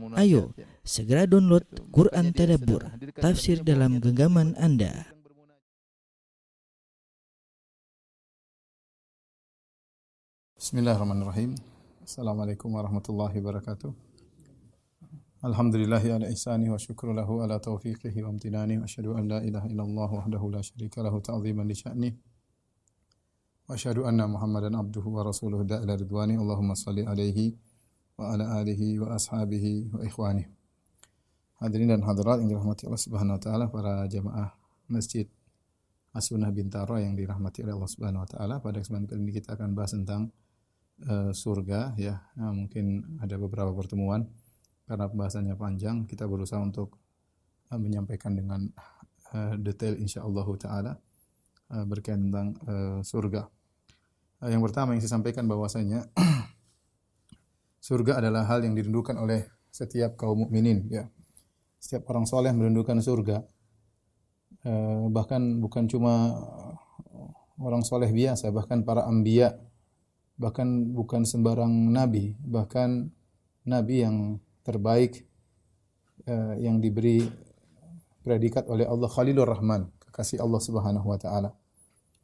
Ayo, segera download Quran Tadabbur, tafsir dalam genggaman Anda. Bismillahirrahmanirrahim. Assalamualaikum warahmatullahi wabarakatuh. Alhamdulillahi ala ihsani wa syukru lahu ala taufiqihi wa amtinani wa asyhadu an la ilaha illallah wahdahu la syarika lahu ta'ziman li sya'ni wa asyhadu anna Muhammadan abduhu wa rasuluhu da'ila ridwani Allahumma salli alaihi wa ala alihi wa ashabihi wa ikhwani. Hadirin dan hadirat yang dirahmati Allah Subhanahu wa taala, para jamaah Masjid As-Sunnah Bintaro yang dirahmati oleh Allah Subhanahu wa taala, pada kesempatan kali ini kita akan bahas tentang uh, surga ya. Nah, mungkin ada beberapa pertemuan karena pembahasannya panjang, kita berusaha untuk uh, menyampaikan dengan uh, detail insyaallah taala uh, berkaitan tentang uh, surga. Uh, yang pertama yang saya sampaikan bahwasanya surga adalah hal yang dirindukan oleh setiap kaum mukminin ya. Setiap orang soleh merindukan surga. Eh, bahkan bukan cuma orang soleh biasa, bahkan para ambia, bahkan bukan sembarang nabi, bahkan nabi yang terbaik eh, yang diberi predikat oleh Allah Khalilur Rahman, kekasih Allah Subhanahu wa taala.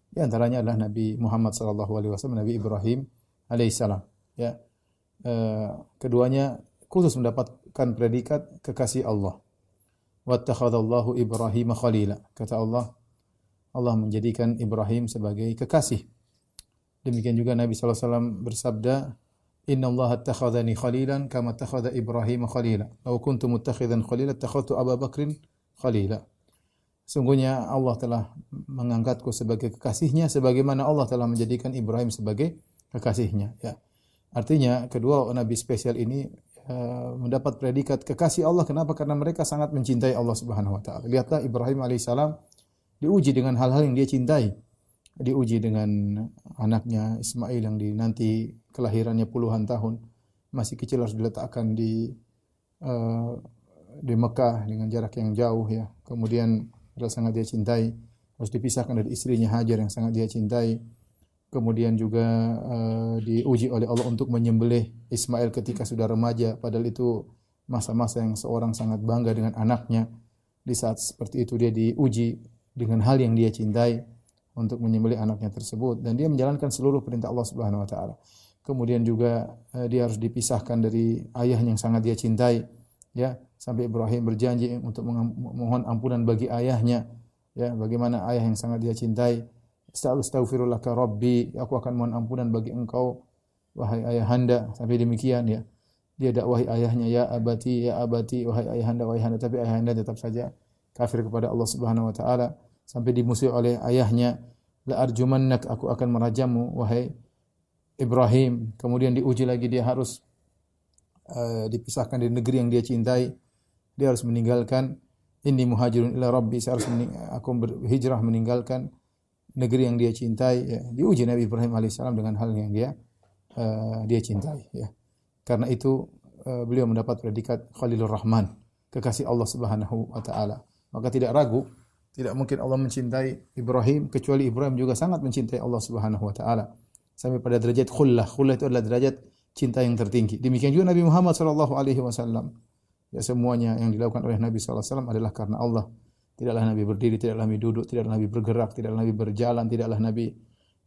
Di antaranya adalah Nabi Muhammad sallallahu alaihi wasallam, Nabi Ibrahim alaihissalam, ya Eh, keduanya khusus mendapatkan predikat kekasih Allah. Wattakhadallahu Ibrahim khalila. Kata Allah, Allah menjadikan Ibrahim sebagai kekasih. Demikian juga Nabi SAW bersabda, Inna Allah attakhadhani khalilan kama attakhadha Ibrahim khalila. Lau kuntu muttakhidan khalila, attakhadtu Abu Bakrin khalila. Sungguhnya Allah telah mengangkatku sebagai kekasihnya sebagaimana Allah telah menjadikan Ibrahim sebagai kekasihnya. Ya. Artinya kedua nabi spesial ini uh, mendapat predikat kekasih Allah. Kenapa? Karena mereka sangat mencintai Allah Subhanahu wa taala. Lihatlah Ibrahim alaihissalam diuji dengan hal-hal yang dia cintai. Diuji dengan anaknya Ismail yang di nanti kelahirannya puluhan tahun masih kecil harus diletakkan di uh, di Mekah dengan jarak yang jauh ya. Kemudian adalah sangat dia cintai harus dipisahkan dari istrinya Hajar yang sangat dia cintai kemudian juga uh, diuji oleh Allah untuk menyembelih Ismail ketika sudah remaja. Padahal itu masa-masa yang seorang sangat bangga dengan anaknya. Di saat seperti itu dia diuji dengan hal yang dia cintai untuk menyembelih anaknya tersebut. Dan dia menjalankan seluruh perintah Allah Subhanahu wa taala. Kemudian juga uh, dia harus dipisahkan dari ayah yang sangat dia cintai ya. Sampai Ibrahim berjanji untuk memohon ampunan bagi ayahnya ya. Bagaimana ayah yang sangat dia cintai Astaghfirullaka Rabbi, aku akan mohon ampunan bagi engkau wahai ayahanda. Sampai demikian ya. Dia dakwahi ayahnya ya abati ya abati wahai ayahanda wahai ayahanda tapi ayahanda tetap saja kafir kepada Allah Subhanahu wa taala sampai dimusuhi oleh ayahnya la arjumannak aku akan merajamu wahai Ibrahim. Kemudian diuji lagi dia harus uh, dipisahkan dari negeri yang dia cintai. Dia harus meninggalkan ini muhajirun ila rabbi saya harus aku berhijrah meninggalkan negeri yang dia cintai ya. diuji Nabi Ibrahim alaihissalam dengan hal yang dia uh, dia cintai ya. Karena itu uh, beliau mendapat predikat Khalilur Rahman kekasih Allah Subhanahu wa taala. Maka tidak ragu tidak mungkin Allah mencintai Ibrahim kecuali Ibrahim juga sangat mencintai Allah Subhanahu wa taala. Sampai pada derajat khullah. Khullah itu adalah derajat cinta yang tertinggi. Demikian juga Nabi Muhammad sallallahu alaihi wasallam. Ya semuanya yang dilakukan oleh Nabi sallallahu alaihi wasallam adalah karena Allah Tidaklah Nabi berdiri, tidaklah Nabi duduk, tidaklah Nabi bergerak, tidaklah Nabi berjalan, tidaklah Nabi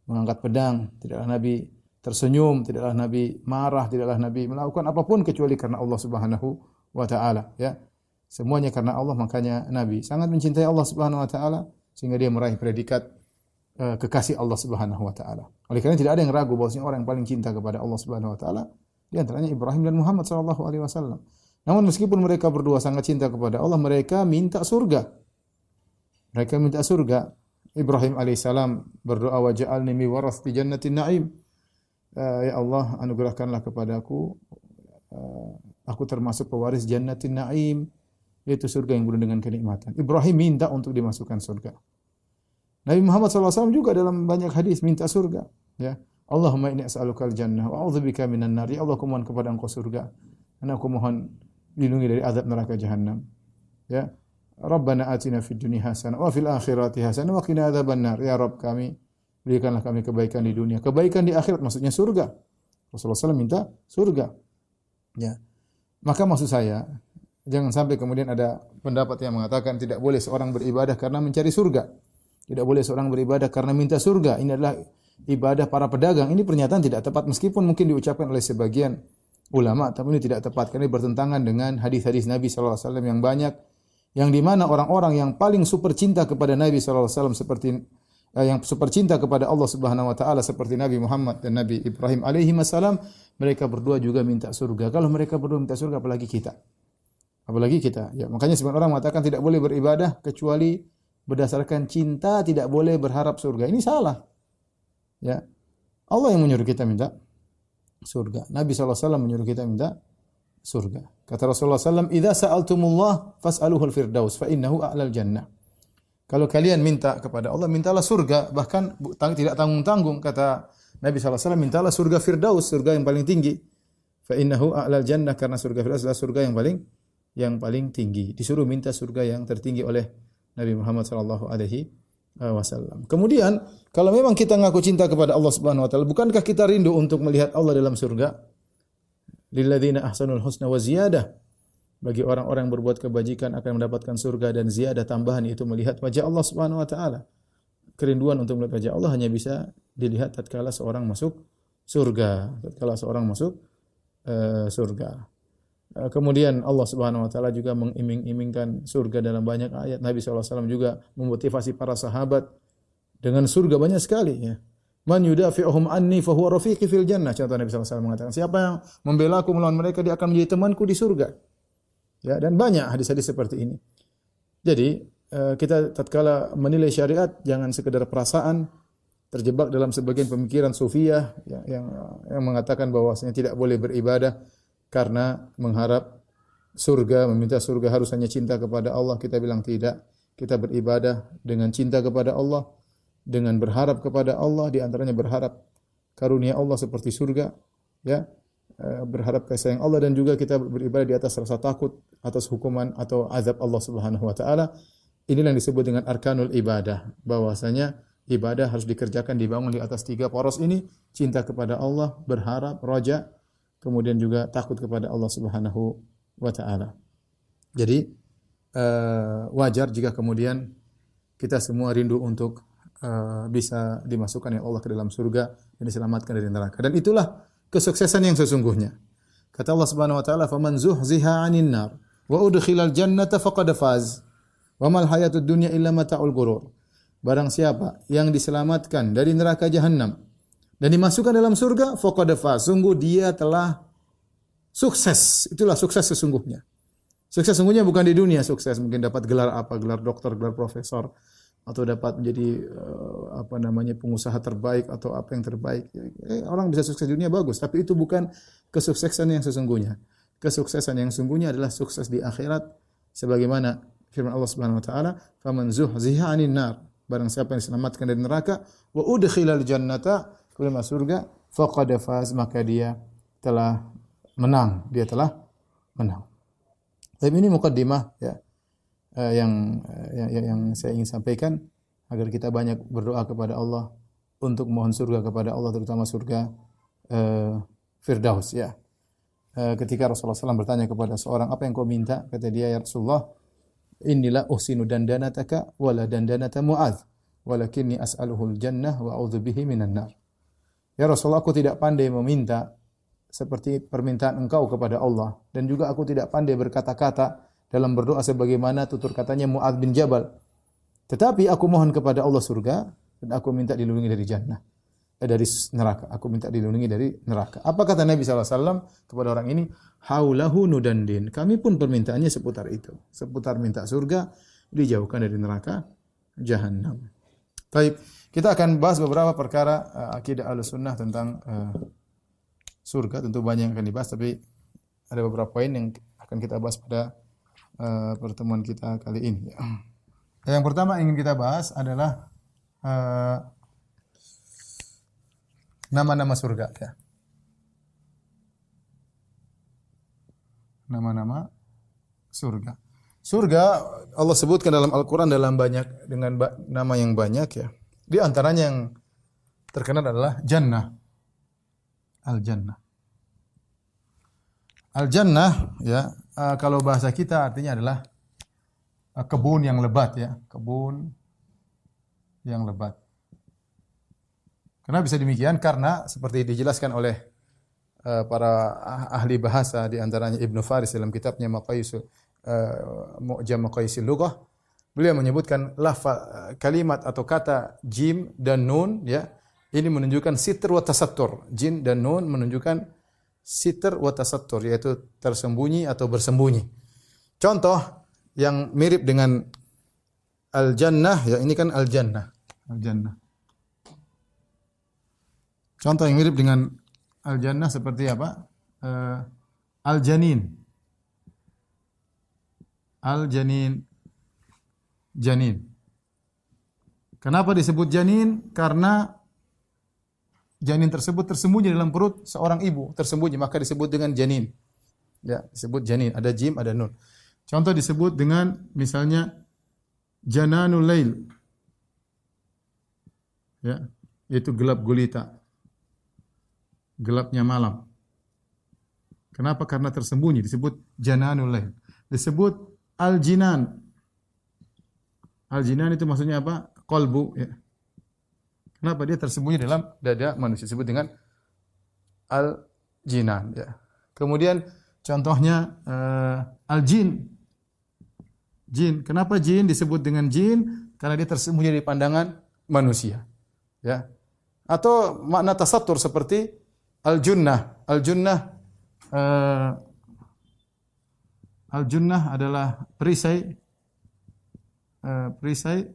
mengangkat pedang, tidaklah Nabi tersenyum, tidaklah Nabi marah, tidaklah Nabi melakukan apa pun kecuali karena Allah Subhanahu wa taala, ya. Semuanya karena Allah makanya Nabi sangat mencintai Allah Subhanahu wa taala sehingga dia meraih predikat uh, kekasih Allah Subhanahu wa taala. Oleh karena tidak ada yang ragu bahwasanya orang yang paling cinta kepada Allah Subhanahu wa taala di antaranya Ibrahim dan Muhammad sallallahu alaihi wasallam. Namun meskipun mereka berdua sangat cinta kepada Allah, mereka minta surga. Mereka minta surga. Ibrahim alaihissalam berdoa wa ja'alni mi di jannatin na'im. Uh, ya Allah, anugerahkanlah kepadaku uh, aku termasuk pewaris jannatin na'im yaitu surga yang penuh dengan kenikmatan. Ibrahim minta untuk dimasukkan surga. Nabi Muhammad SAW juga dalam banyak hadis minta surga. Ya, Allahumma inni as'aluka al-jannah wa a'udzubika minan nar. Ya Allah, aku mohon kepada Engkau surga. Dan aku mohon dilindungi dari azab neraka jahanam. Ya, Rabbana atina fid dunya hasanah wa fil akhirati hasanah wa qina adzabannar. Ya Rabb kami berikanlah kami kebaikan di dunia. Kebaikan di akhirat maksudnya surga. Rasulullah SAW minta surga. Ya. Maka maksud saya, jangan sampai kemudian ada pendapat yang mengatakan tidak boleh seorang beribadah karena mencari surga. Tidak boleh seorang beribadah karena minta surga. Ini adalah ibadah para pedagang. Ini pernyataan tidak tepat meskipun mungkin diucapkan oleh sebagian ulama, tapi ini tidak tepat karena ini bertentangan dengan hadis-hadis Nabi wasallam yang banyak yang di mana orang-orang yang paling super cinta kepada Nabi sallallahu alaihi wasallam seperti eh, yang super cinta kepada Allah Subhanahu wa taala seperti Nabi Muhammad dan Nabi Ibrahim alaihi wasallam, mereka berdua juga minta surga. Kalau mereka berdua minta surga apalagi kita? Apalagi kita. Ya, makanya sebagian orang mengatakan tidak boleh beribadah kecuali berdasarkan cinta, tidak boleh berharap surga. Ini salah. Ya. Allah yang menyuruh kita minta surga. Nabi SAW menyuruh kita minta surga. Kata Rasulullah SAW, "Idza sa'altumullah fas'aluhul firdaus fa innahu a'lal jannah." Kalau kalian minta kepada Allah, mintalah surga, bahkan tidak tanggung-tanggung kata Nabi SAW, mintalah surga firdaus, surga yang paling tinggi. Fa innahu a'lal jannah karena surga firdaus adalah surga yang paling yang paling tinggi. Disuruh minta surga yang tertinggi oleh Nabi Muhammad sallallahu alaihi wasallam. Kemudian, kalau memang kita ngaku cinta kepada Allah Subhanahu wa taala, bukankah kita rindu untuk melihat Allah dalam surga? Lilladzina ahsanul husna wa ziyadah. Bagi orang-orang yang berbuat kebajikan akan mendapatkan surga dan ziyadah tambahan itu melihat wajah Allah Subhanahu wa taala. Kerinduan untuk melihat wajah Allah hanya bisa dilihat tatkala seorang masuk surga, tatkala seorang masuk uh, surga. Eh, kemudian Allah Subhanahu wa taala juga mengiming-imingkan surga dalam banyak ayat. Nabi SAW juga memotivasi para sahabat dengan surga banyak sekali ya. Man yudafi'uhum anni fa huwa rafiqi fil jannah. Contoh Nabi SAW mengatakan, siapa yang membela aku melawan mereka dia akan menjadi temanku di surga. Ya, dan banyak hadis-hadis seperti ini. Jadi, eh, kita tatkala menilai syariat jangan sekedar perasaan terjebak dalam sebagian pemikiran sufiah yang yang mengatakan bahwasanya tidak boleh beribadah karena mengharap surga, meminta surga harus hanya cinta kepada Allah. Kita bilang tidak. Kita beribadah dengan cinta kepada Allah, dengan berharap kepada Allah, di antaranya berharap karunia Allah seperti surga, ya, eh, berharap kasih sayang Allah dan juga kita beribadah di atas rasa takut atas hukuman atau azab Allah Subhanahu wa taala. Inilah yang disebut dengan arkanul ibadah, bahwasanya ibadah harus dikerjakan dibangun di atas tiga poros ini, cinta kepada Allah, berharap, roja, kemudian juga takut kepada Allah Subhanahu wa taala. Jadi uh, wajar jika kemudian kita semua rindu untuk uh, bisa dimasukkan oleh Allah ke dalam surga dan diselamatkan dari neraka. Dan itulah kesuksesan yang sesungguhnya. Kata Allah Subhanahu wa taala, "Faman zuhziha 'anil nar wa udkhilal jannata faqad faz. Wa mal hayatud dunya illa mata'ul ghurur." Barang siapa yang diselamatkan dari neraka jahanam dan dimasukkan dalam surga, faqad Sungguh dia telah sukses. Itulah sukses sesungguhnya. Sukses sesungguhnya bukan di dunia sukses, mungkin dapat gelar apa, gelar dokter, gelar profesor atau dapat menjadi uh, apa namanya pengusaha terbaik atau apa yang terbaik. Eh, orang bisa sukses di dunia bagus, tapi itu bukan kesuksesan yang sesungguhnya. Kesuksesan yang sesungguhnya adalah sukses di akhirat sebagaimana firman Allah Subhanahu wa taala, "Faman zuhziha 'anil nar" Barang siapa yang diselamatkan dari neraka, wa udkhilal jannata kemudian masuk surga, faqad faz maka dia telah menang, dia telah menang. Tapi ini mukaddimah ya eh, yang, yang yang saya ingin sampaikan agar kita banyak berdoa kepada Allah untuk mohon surga kepada Allah terutama surga eh, Firdaus ya. Eh, ketika Rasulullah SAW bertanya kepada seorang apa yang kau minta kata dia ya Rasulullah inilah uhsinu dandanataka wala dandanata mu'adz walakinni as'aluhul jannah wa a'udzu bihi minan nar Ya Rasulullah, aku tidak pandai meminta seperti permintaan engkau kepada Allah. Dan juga aku tidak pandai berkata-kata dalam berdoa sebagaimana tutur katanya Mu'ad bin Jabal. Tetapi aku mohon kepada Allah surga dan aku minta dilindungi dari jannah. Eh, dari neraka. Aku minta dilindungi dari neraka. Apa kata Nabi SAW kepada orang ini? Haulahu nudandin. Kami pun permintaannya seputar itu. Seputar minta surga, dijauhkan dari neraka, jahannam. Baik. Kita akan bahas beberapa perkara uh, akidah Ahlussunnah tentang uh, surga. Tentu banyak yang akan dibahas tapi ada beberapa poin yang akan kita bahas pada uh, pertemuan kita kali ini. Yang pertama ingin kita bahas adalah nama-nama uh, surga ya. Nama-nama surga. Surga Allah sebutkan dalam Al-Qur'an dalam banyak dengan nama yang banyak ya. Di antaranya yang terkenal adalah jannah. Al-jannah. Al jannah ya uh, kalau bahasa kita artinya adalah uh, kebun yang lebat ya, kebun yang lebat. Kenapa bisa demikian? Karena seperti dijelaskan oleh uh, para ah, ahli bahasa di antaranya Ibnu Faris dalam kitabnya Maqayis uh, Mu'jam Maqayisil Lughah, beliau menyebutkan lafaz kalimat atau kata jim dan nun ya, ini menunjukkan sitr wa tasattur. Jim dan nun menunjukkan sitr wa tasattur yaitu tersembunyi atau bersembunyi. Contoh yang mirip dengan al jannah ya ini kan al jannah. Al jannah. Contoh yang mirip dengan al jannah seperti apa? Uh, al janin. Al janin. Janin. Kenapa disebut janin? Karena janin tersebut tersembunyi dalam perut seorang ibu, tersembunyi maka disebut dengan janin. Ya, disebut janin, ada jim, ada nun. Contoh disebut dengan misalnya jananul lail. Ya, yaitu gelap gulita. Gelapnya malam. Kenapa? Karena tersembunyi disebut jananul lail. Disebut al-jinan. Al-jinan itu maksudnya apa? Kolbu ya. Kenapa dia tersembunyi dalam dada manusia disebut dengan al-jinan ya. Kemudian contohnya uh, al-jin. Jin. Kenapa jin disebut dengan jin? Karena dia tersembunyi di pandangan manusia. Ya. Atau makna tasatur seperti al-junnah. Al-junnah uh, al-junnah adalah perisai uh, perisai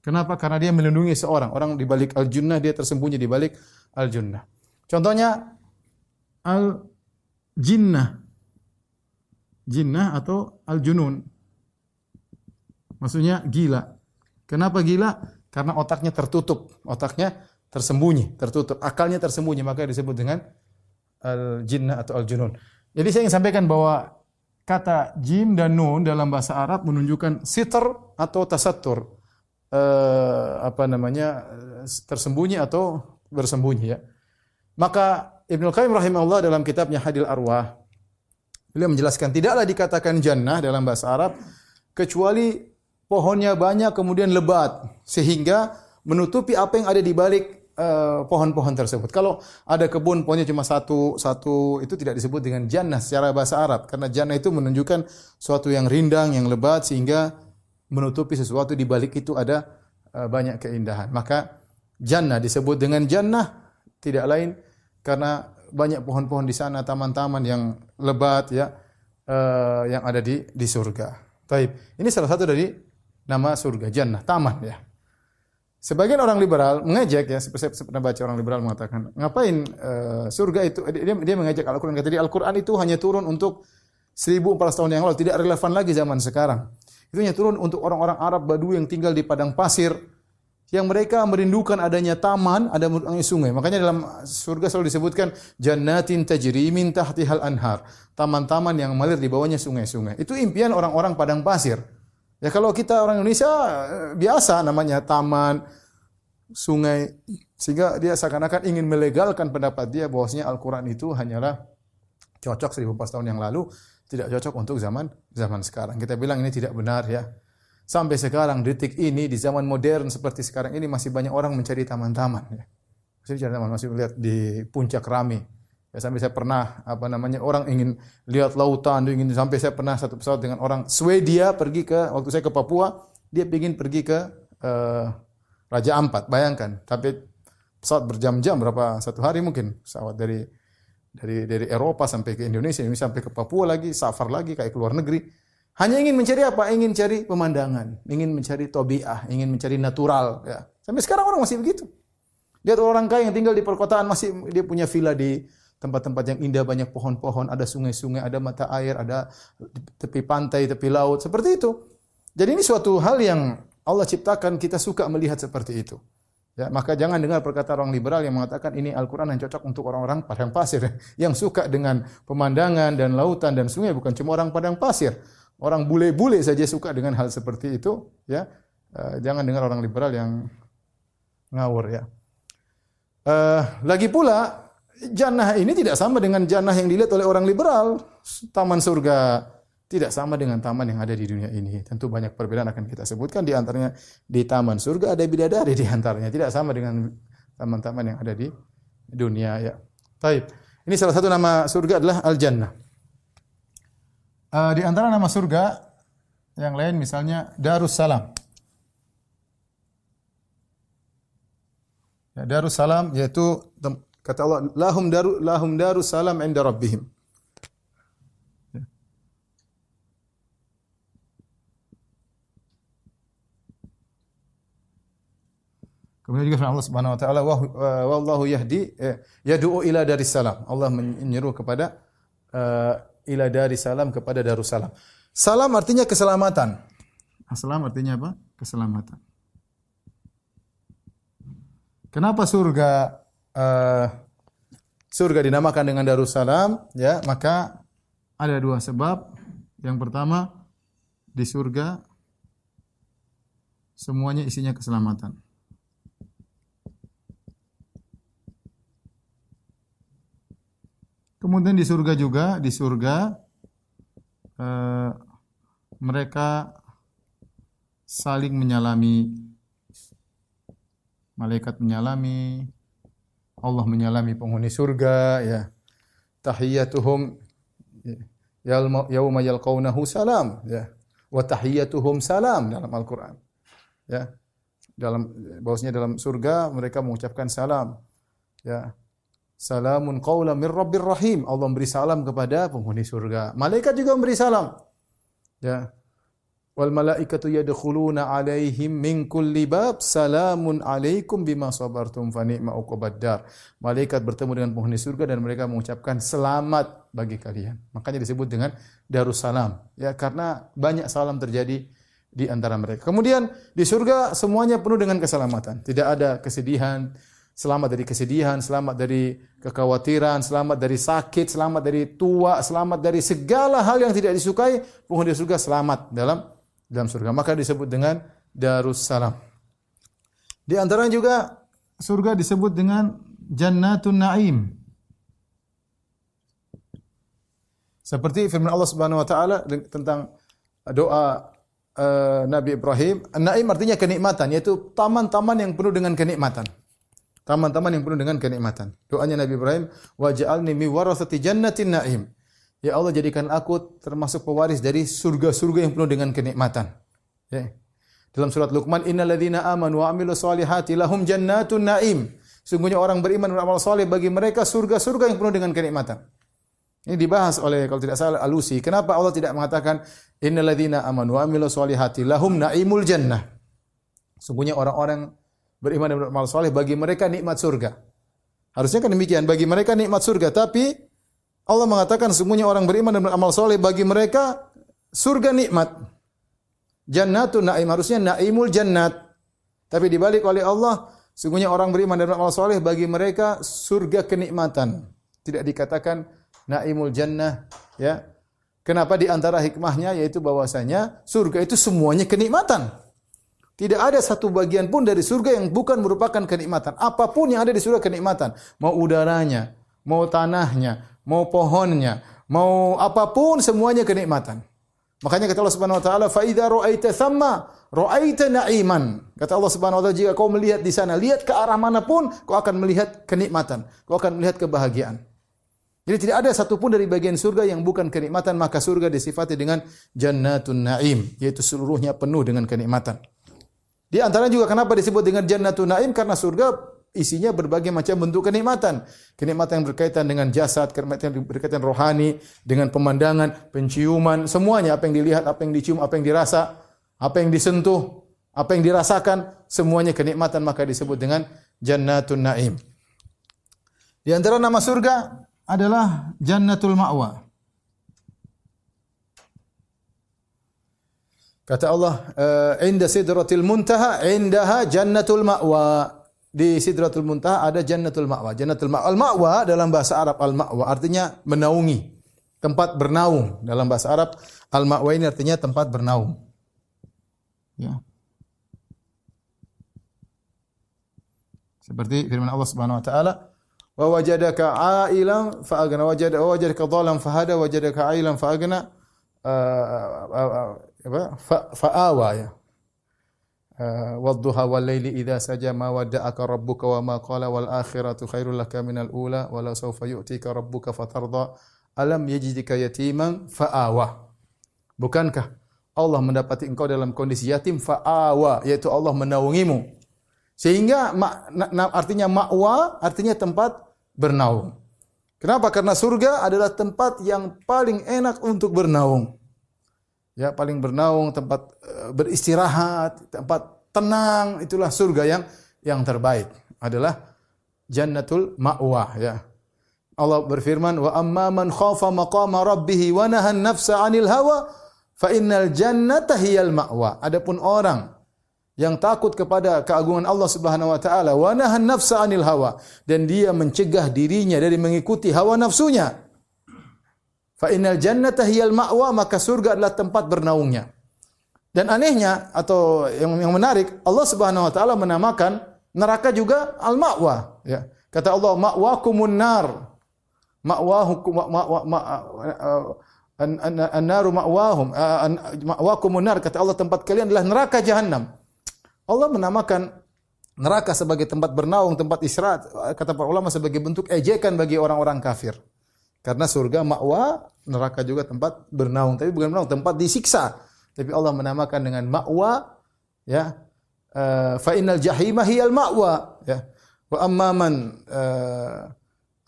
Kenapa? Karena dia melindungi seorang. Orang di balik al-junnah, dia tersembunyi di balik al-junnah. Contohnya, al-jinnah. Jinnah atau al-junun. Maksudnya gila. Kenapa gila? Karena otaknya tertutup. Otaknya tersembunyi, tertutup. Akalnya tersembunyi. Maka disebut dengan al-jinnah atau al-junun. Jadi saya ingin sampaikan bahwa kata jim dan nun dalam bahasa Arab menunjukkan sitr atau tasatur uh, apa namanya tersembunyi atau bersembunyi ya. Maka Ibnu Qayyim rahimahullah dalam kitabnya Hadil Arwah beliau menjelaskan tidaklah dikatakan jannah dalam bahasa Arab kecuali pohonnya banyak kemudian lebat sehingga menutupi apa yang ada di balik uh, pohon-pohon tersebut. Kalau ada kebun pohonnya cuma satu satu itu tidak disebut dengan jannah secara bahasa Arab karena jannah itu menunjukkan suatu yang rindang, yang lebat sehingga menutupi sesuatu di balik itu ada uh, banyak keindahan. Maka jannah disebut dengan jannah tidak lain karena banyak pohon-pohon di sana, taman-taman yang lebat ya uh, yang ada di di surga. Taib. Ini salah satu dari nama surga jannah, taman ya. Sebagian orang liberal mengejek ya, saya pernah baca orang liberal mengatakan, ngapain uh, surga itu dia, dia mengejek Al-Qur'an kata dia Al-Qur'an itu hanya turun untuk 1400 tahun yang lalu, tidak relevan lagi zaman sekarang. Itu hanya turun untuk orang-orang Arab Badui yang tinggal di padang pasir yang mereka merindukan adanya taman, ada sungai. Makanya dalam surga selalu disebutkan jannatin tajri min tahtihal anhar. Taman-taman yang mengalir di bawahnya sungai-sungai. Itu impian orang-orang padang pasir. Ya kalau kita orang Indonesia eh, biasa namanya taman, sungai sehingga dia seakan-akan ingin melegalkan pendapat dia bahwasanya Al-Qur'an itu hanyalah cocok 1400 tahun yang lalu tidak cocok untuk zaman zaman sekarang. Kita bilang ini tidak benar ya. Sampai sekarang detik ini di zaman modern seperti sekarang ini masih banyak orang mencari taman-taman ya. Masih mencari taman, masih melihat di puncak rami. Ya sampai saya pernah apa namanya orang ingin lihat lautan, ingin sampai saya pernah satu pesawat dengan orang Swedia pergi ke waktu saya ke Papua, dia ingin pergi ke uh, Raja Ampat. Bayangkan, tapi pesawat berjam-jam berapa satu hari mungkin pesawat dari dari dari Eropa sampai ke Indonesia, ini sampai ke Papua lagi, safar lagi kayak ke luar negeri. Hanya ingin mencari apa? Ingin cari pemandangan, ingin mencari tobiah, ingin mencari natural. Ya. Sampai sekarang orang masih begitu. Lihat orang kaya yang tinggal di perkotaan masih dia punya villa di tempat-tempat yang indah, banyak pohon-pohon, ada sungai-sungai, ada mata air, ada tepi pantai, tepi laut, seperti itu. Jadi ini suatu hal yang Allah ciptakan kita suka melihat seperti itu. Ya, maka jangan dengar perkataan orang liberal yang mengatakan ini Al-Quran yang cocok untuk orang-orang padang pasir. Yang suka dengan pemandangan dan lautan dan sungai bukan cuma orang padang pasir. Orang bule-bule saja suka dengan hal seperti itu. Ya, uh, jangan dengar orang liberal yang ngawur ya. Uh, lagi pula jannah ini tidak sama dengan jannah yang dilihat oleh orang liberal. Taman surga tidak sama dengan taman yang ada di dunia ini. Tentu banyak perbedaan akan kita sebutkan di antaranya di taman surga ada bidadari di antaranya. Tidak sama dengan taman-taman yang ada di dunia ya. Baik. Ini salah satu nama surga adalah Al-Jannah. Uh, di antara nama surga yang lain misalnya Darussalam. Ya, Darussalam yaitu kata Allah lahum daru lahum darussalam inda rabbihim. Kemudian juga firman Allah Subhanahu wa taala wallahu yahdi eh, yad'u ila darissalam. Allah menyeru kepada uh, ila darissalam kepada darussalam. Salam artinya keselamatan. Salam artinya apa? Keselamatan. Kenapa surga uh, surga dinamakan dengan Darussalam? Ya, maka ada dua sebab. Yang pertama, di surga semuanya isinya keselamatan. Kemudian di surga juga, di surga eh, mereka saling menyalami malaikat menyalami Allah menyalami penghuni surga ya. Tahiyyatuhum yauma yalqaunahu salam ya. Wa tahiyyatuhum salam dalam Al-Qur'an ya. Dalam bahwasanya dalam surga mereka mengucapkan salam ya Salamun qaulan min rabbir rahim. Allah memberi salam kepada penghuni surga. Malaikat juga memberi salam. Ya. Wal malaikatu yadkhuluna alaihim min kulli bab. Salamun alaikum bima sabartum fa ni'ma uqbaddar. Malaikat bertemu dengan penghuni surga dan mereka mengucapkan selamat bagi kalian. Makanya disebut dengan Darussalam. Ya, karena banyak salam terjadi di antara mereka. Kemudian di surga semuanya penuh dengan keselamatan. Tidak ada kesedihan, selamat dari kesedihan, selamat dari kekhawatiran, selamat dari sakit, selamat dari tua, selamat dari segala hal yang tidak disukai, penghuni surga selamat dalam dalam surga. Maka disebut dengan Darussalam. Di antara juga surga disebut dengan Jannatun Naim. Seperti firman Allah Subhanahu wa taala tentang doa uh, Nabi Ibrahim, Naim artinya kenikmatan, yaitu taman-taman yang penuh dengan kenikmatan. Taman-taman yang penuh dengan kenikmatan. Doanya Nabi Ibrahim, waj'alni mi warasati jannatin na'im. Ya Allah jadikan aku termasuk pewaris dari surga-surga yang penuh dengan kenikmatan. Ya. Dalam surat Luqman, innalladzina amanu wa amilus solihati lahum jannatun na'im. Sungguhnya orang beriman beramal soleh bagi mereka surga-surga yang penuh dengan kenikmatan. Ini dibahas oleh kalau tidak salah Alusi. Kenapa Allah tidak mengatakan innalladzina amanu wa amilus solihati lahum na'imul jannah? Sungguhnya orang-orang beriman dan beramal soleh bagi mereka nikmat surga. Harusnya kan demikian bagi mereka nikmat surga, tapi Allah mengatakan semuanya orang beriman dan beramal soleh bagi mereka surga nikmat. Jannatun naim harusnya naimul jannat. Tapi dibalik oleh Allah, sungguhnya orang beriman dan beramal soleh bagi mereka surga kenikmatan. Tidak dikatakan naimul jannah, ya. Kenapa di antara hikmahnya yaitu bahwasanya surga itu semuanya kenikmatan. Tidak ada satu bagian pun dari surga yang bukan merupakan kenikmatan. Apa pun yang ada di surga kenikmatan. Mau udaranya, mau tanahnya, mau pohonnya, mau apa pun semuanya kenikmatan. Makanya kata Allah Subhanahu wa taala, "Fa idza ra'aita thamma ra'aita na'iman." Kata Allah Subhanahu wa taala, jika kau melihat di sana, lihat ke arah mana pun, kau akan melihat kenikmatan, kau akan melihat kebahagiaan. Jadi tidak ada satupun dari bagian surga yang bukan kenikmatan, maka surga disifati dengan jannatun na'im, yaitu seluruhnya penuh dengan kenikmatan. Di antara juga kenapa disebut dengan Jannatun Naim karena surga isinya berbagai macam bentuk kenikmatan. Kenikmatan yang berkaitan dengan jasad, kenikmatan yang berkaitan rohani, dengan pemandangan, penciuman, semuanya apa yang dilihat, apa yang dicium, apa yang dirasa, apa yang disentuh, apa yang dirasakan, semuanya kenikmatan maka disebut dengan Jannatun Naim. Di antara nama surga adalah Jannatul Ma'wa. Kata Allah, eh, "Inda sidratil muntaha, indaha jannatul ma'wa." Di sidratul muntaha ada jannatul ma'wa. Jannatul ma'wa. Al-ma'wa dalam bahasa Arab al-ma'wa artinya menaungi, tempat bernaung. Dalam bahasa Arab al-ma'wa ini artinya tempat bernaung. Ya. Seperti firman Allah Subhanahu wa taala, wa wajadaka ailan fa aghna wajada wajadaka dhalam fa hada wajadaka ailan fa apa? Fa awa ya. Wadduha wal laili idza saja ma wadda'aka rabbuka wa ma qala wal akhiratu khairul laka minal ula walau sawfa yu'tika rabbuka fatarda. Alam yajidika yatiman? Fa'awa. Bukankah Allah mendapati engkau dalam kondisi yatim? Fa'awa. Yaitu Allah menaungimu. Sehingga artinya ma'wa artinya tempat bernaung. Kenapa? Karena surga adalah tempat yang paling enak untuk bernaung ya paling bernaung, tempat uh, beristirahat, tempat tenang, itulah surga yang yang terbaik adalah jannatul ma'wa ya. Allah berfirman wa amma man khafa maqama rabbih wa nahan nafsa 'anil hawa fa innal jannata hiyal ma'wa. Adapun orang yang takut kepada keagungan Allah Subhanahu wa taala wa nahan nafsa 'anil hawa dan dia mencegah dirinya dari mengikuti hawa nafsunya Fa innal jannata hiyal ma'wa maka surga adalah tempat bernaungnya. Dan anehnya atau yang, yang menarik Allah Subhanahu wa taala menamakan neraka juga al ma'wa ya. Kata Allah ma'wakumun nar. Ma'wahukum ma'wa an-naru ma'wahum ma'wakumun nar kata Allah tempat kalian adalah neraka jahanam. Allah menamakan neraka sebagai tempat bernaung, tempat istirahat kata para ulama sebagai bentuk ejekan bagi orang-orang kafir. Karena surga makwa, neraka juga tempat bernaung, tapi bukan bernaung, tempat disiksa. Tapi Allah menamakan dengan makwa, ya. Uh, fa innal jahima hiyal ma'wa, ya. Wa amma man uh,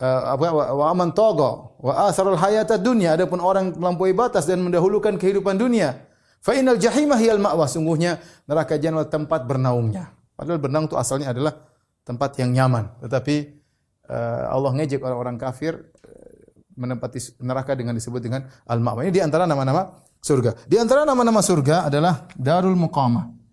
uh, apa wa aman togo wa asarul hayata dunya adapun orang melampaui batas dan mendahulukan kehidupan dunia fa innal jahima hiyal ma'wa sungguhnya neraka jahanam tempat bernaungnya padahal bernaung itu asalnya adalah tempat yang nyaman tetapi Allah ngejek orang-orang kafir menempati neraka dengan disebut dengan al-ma'wa. Ini di antara nama-nama surga. Di antara nama-nama surga adalah Darul Muqamah.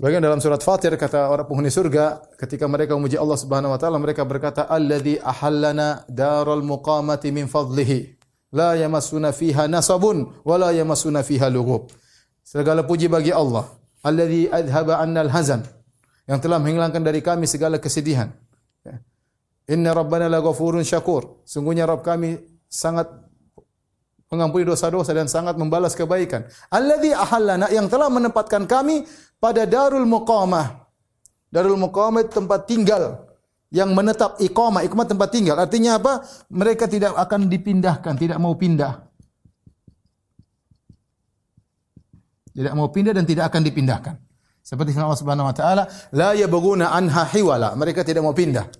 Sebagian dalam surat Fatir kata orang penghuni surga ketika mereka memuji Allah Subhanahu wa taala mereka berkata alladzi ahallana darul muqamati min fadlihi la yamassuna fiha nasabun wa la yamassuna fiha lughub. Segala puji bagi Allah alladzi adhaba annal hazan yang telah menghilangkan dari kami segala kesedihan. Ya. Inna rabbana la ghafurun syakur. Sungguhnya Rabb kami sangat mengampuni dosa-dosa dan sangat membalas kebaikan. Alladzi ahallana yang telah menempatkan kami pada darul muqamah. Darul muqamah tempat tinggal yang menetap iqamah, iqamah tempat tinggal. Artinya apa? Mereka tidak akan dipindahkan, tidak mau pindah. Tidak mau pindah dan tidak akan dipindahkan. Seperti firman Allah Subhanahu wa taala, la yabghuna anha hiwala. Mereka tidak mau pindah.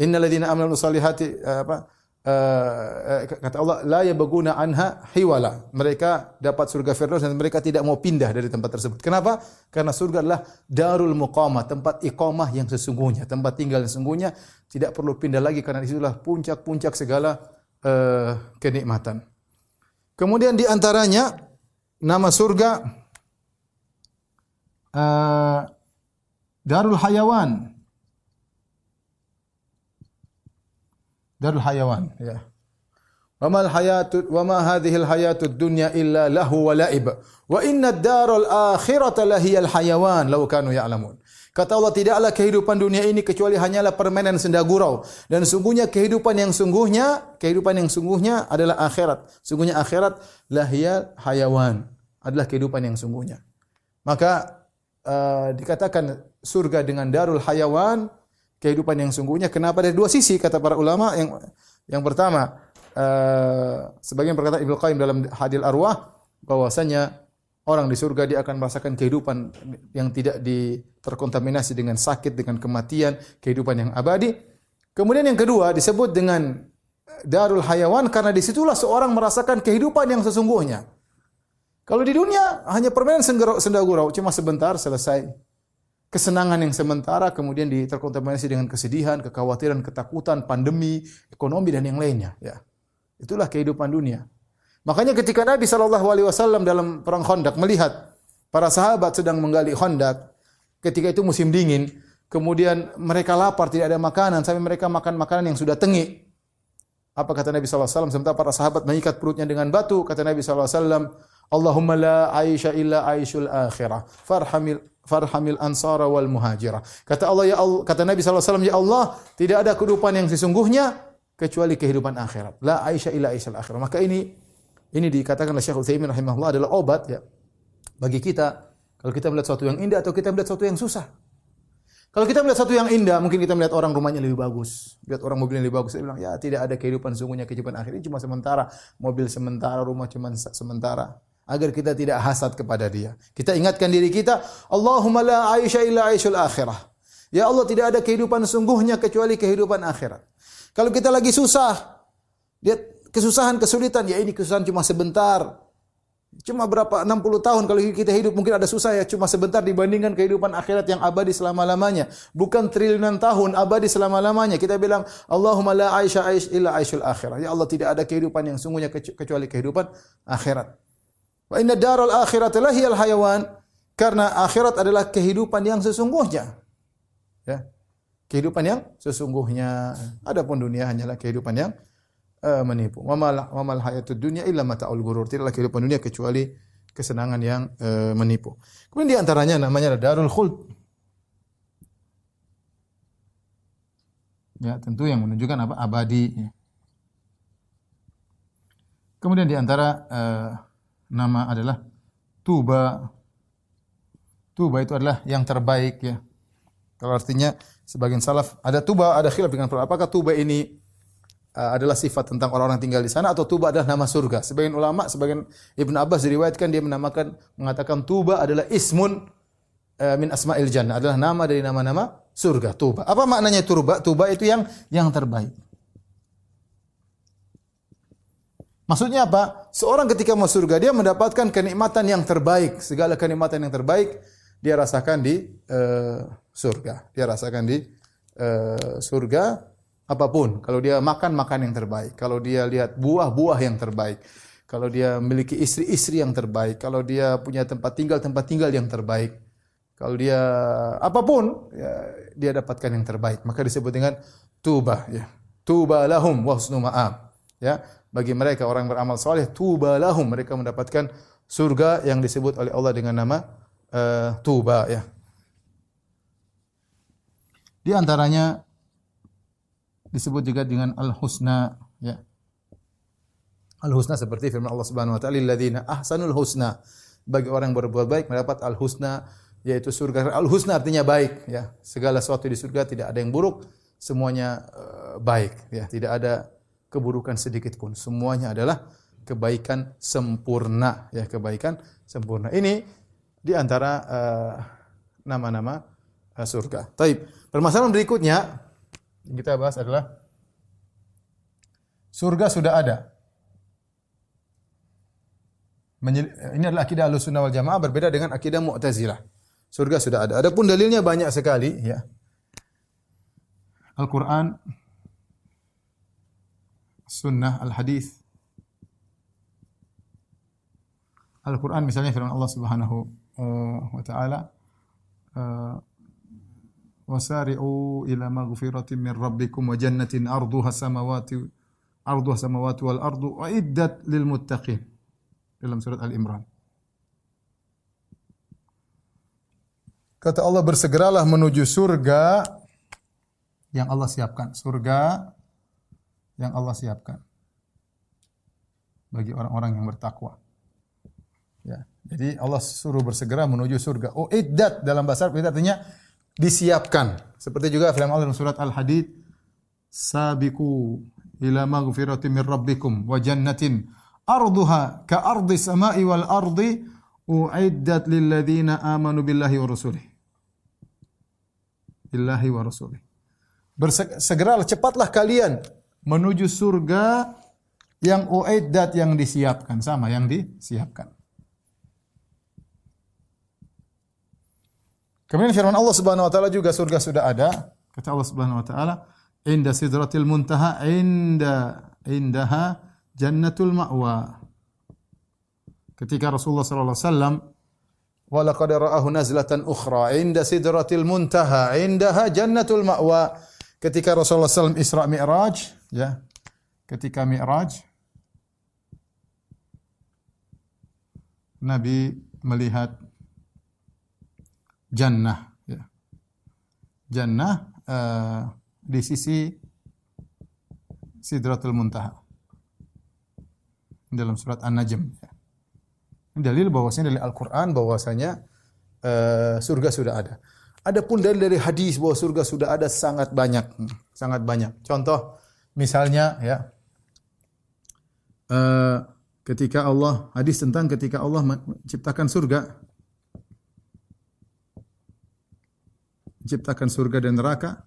Innal ladzina amanu salihati eh, apa? Uh, kata Allah la yabghuna anha hiwala. Mereka dapat surga Firdaus dan mereka tidak mau pindah dari tempat tersebut. Kenapa? Karena surga adalah darul muqamah, tempat iqamah yang sesungguhnya, tempat tinggal yang sesungguhnya, tidak perlu pindah lagi karena di situlah puncak-puncak segala kenikmatan. Kemudian di antaranya nama surga uh, Darul Hayawan. Darul Hayawan, ya. Wa mal hayatu wa ma hadhihi al hayatud dunya illa lahu wa la'ib. Wa inna ad-daral akhirata lahiyal hayawan law kanu ya'lamun. Kata Allah tidaklah kehidupan dunia ini kecuali hanyalah permainan senda gurau dan sungguhnya kehidupan yang sungguhnya kehidupan yang sungguhnya adalah akhirat. Sungguhnya akhirat lahiyal hayawan adalah kehidupan yang sungguhnya. Maka uh, dikatakan surga dengan darul hayawan, kehidupan yang sungguhnya. Kenapa dari dua sisi kata para ulama yang yang pertama uh, sebagian berkata Ibnu Qayyim dalam Hadil Arwah bahwasanya orang di surga dia akan merasakan kehidupan yang tidak terkontaminasi dengan sakit, dengan kematian, kehidupan yang abadi. Kemudian yang kedua disebut dengan darul hayawan karena di situlah seorang merasakan kehidupan yang sesungguhnya. Kalau di dunia hanya permainan senda gurau, cuma sebentar selesai. Kesenangan yang sementara kemudian terkontaminasi dengan kesedihan, kekhawatiran, ketakutan, pandemi, ekonomi dan yang lainnya. Ya, itulah kehidupan dunia. Makanya ketika Nabi Shallallahu Alaihi Wasallam dalam perang Khandaq melihat para sahabat sedang menggali Khandaq, ketika itu musim dingin, kemudian mereka lapar, tidak ada makanan, sampai mereka makan makanan yang sudah tengik. Apa kata Nabi sallallahu alaihi wasallam sementara para sahabat mengikat perutnya dengan batu, kata Nabi sallallahu alaihi wasallam, Allahumma la aisha illa aishul akhirah. Farhamil farhamil ansara wal muhajirah. Kata Allah ya Allah, kata Nabi wasallam, ya Allah, tidak ada kehidupan yang sesungguhnya kecuali kehidupan akhirat. La aisha illa aishul akhirah. Maka ini ini dikatakan oleh Syekh Utsaimin rahimahullah adalah obat ya bagi kita kalau kita melihat sesuatu yang indah atau kita melihat sesuatu yang susah. Kalau kita melihat sesuatu yang indah, mungkin kita melihat orang rumahnya lebih bagus, lihat orang mobilnya lebih bagus. Saya bilang, ya tidak ada kehidupan sungguhnya kehidupan akhir cuma sementara, mobil sementara, rumah cuma sementara. Agar kita tidak hasad kepada dia. Kita ingatkan diri kita, Allahumma la aisha illa aishul akhirah. Ya Allah tidak ada kehidupan sungguhnya kecuali kehidupan akhirat. Kalau kita lagi susah, lihat kesusahan, kesulitan, ya ini kesusahan cuma sebentar. Cuma berapa 60 tahun kalau kita hidup mungkin ada susah ya cuma sebentar dibandingkan kehidupan akhirat yang abadi selama-lamanya. Bukan triliunan tahun abadi selama-lamanya. Kita bilang Allahumma la aisha aish illa aishul akhirah. Ya Allah tidak ada kehidupan yang sungguhnya kecuali kehidupan akhirat. Wa inna daral akhirat lahiyal hayawan. Karena akhirat adalah kehidupan yang sesungguhnya. Ya. Kehidupan yang sesungguhnya. Adapun dunia hanyalah kehidupan yang uh, menipu. Wa mal hayatud dunya illa mata'ul ghurur. Tidaklah kehidupan dunia kecuali kesenangan yang uh, menipu. Kemudian di antaranya namanya Darul Khuld. Ya, tentu yang menunjukkan apa? Abadi. Kemudian di antara uh, nama adalah Tuba. Tuba itu adalah yang terbaik ya. Kalau artinya sebagian salaf ada tuba, ada khilaf dengan apakah tuba ini uh, adalah sifat tentang orang-orang tinggal di sana atau tuba adalah nama surga. Sebagian ulama, sebagian Ibn Abbas diriwayatkan dia menamakan mengatakan tuba adalah ismun uh, min asma'il jannah, adalah nama dari nama-nama surga, tuba. Apa maknanya tuba? Tuba itu yang yang terbaik. Maksudnya apa? Seorang ketika masuk surga dia mendapatkan kenikmatan yang terbaik, segala kenikmatan yang terbaik dia rasakan di uh, surga. Dia rasakan di uh, surga apa pun. Kalau dia makan makan yang terbaik, kalau dia lihat buah-buah yang terbaik, kalau dia memiliki istri-istri yang terbaik, kalau dia punya tempat tinggal tempat tinggal yang terbaik, kalau dia apa pun ya, dia dapatkan yang terbaik. Maka disebut dengan tuba ya. Tuba lahum wa husnu ma'ab. Ya, bagi mereka orang yang beramal saleh tuba lahum mereka mendapatkan surga yang disebut oleh Allah dengan nama uh, tuba ya. Di antaranya disebut juga dengan al-husna ya. Al-husna seperti firman Allah Subhanahu wa taala lilladzina ahsanul husna bagi orang yang berbuat baik mendapat al-husna yaitu surga. Al-husna artinya baik ya. Segala sesuatu di surga tidak ada yang buruk, semuanya uh, baik ya. Tidak ada keburukan sedikit pun. Semuanya adalah kebaikan sempurna ya, kebaikan sempurna. Ini di antara uh, nama-nama uh, surga. Taib. Permasalahan berikutnya yang kita bahas adalah surga sudah ada. Ini adalah akidah Ahlussunnah wal Jamaah berbeda dengan akidah Mu'tazilah. Surga sudah ada. Adapun dalilnya banyak sekali ya. Al-Qur'an Sunnah Al-Hadis Al-Quran misalnya firman Allah Subhanahu uh, wa taala uh, wasari'u ila maghfiratin min rabbikum wa jannatin arduha samawati arduha samawati wal ardu wa iddat lil muttaqin. Dalam surat Al-Imran. Kata Allah bersegeralah menuju surga yang Allah siapkan. Surga yang Allah siapkan bagi orang-orang yang bertakwa. Ya. Jadi Allah suruh bersegera menuju surga. Oh, iddat dalam bahasa Arab artinya disiapkan. Seperti juga firman Allah dalam surat Al-Hadid, "Sabiqu ila maghfiratin min rabbikum wa jannatin arduha ka ardi samai wal ardi uiddat lil ladzina amanu billahi wa rasulih." Billahi wa rasulih. Bersegeralah cepatlah kalian menuju surga yang uiddat yang disiapkan sama yang disiapkan. Kemudian firman Allah Subhanahu wa taala juga surga sudah ada. Kata Allah Subhanahu wa taala, "Inda sidratil muntaha inda indaha jannatul ma'wa." Ketika Rasulullah sallallahu alaihi wasallam wa laqad ra'ahu nazlatan ukhra inda sidratil muntaha indaha jannatul ma'wa. Ketika Rasulullah SAW Isra Mi'raj, ya. ketika Mi'raj Nabi melihat jannah ya. Jannah uh, di sisi Sidratul Muntaha. Dalam surat An-Najm ya. Dalil bahwasanya dari Al-Qur'an bahwasanya uh, surga sudah ada. Adapun dari hadis bahwa surga sudah ada sangat banyak, sangat banyak. Contoh misalnya ya uh, ketika Allah hadis tentang ketika Allah menciptakan surga menciptakan surga dan neraka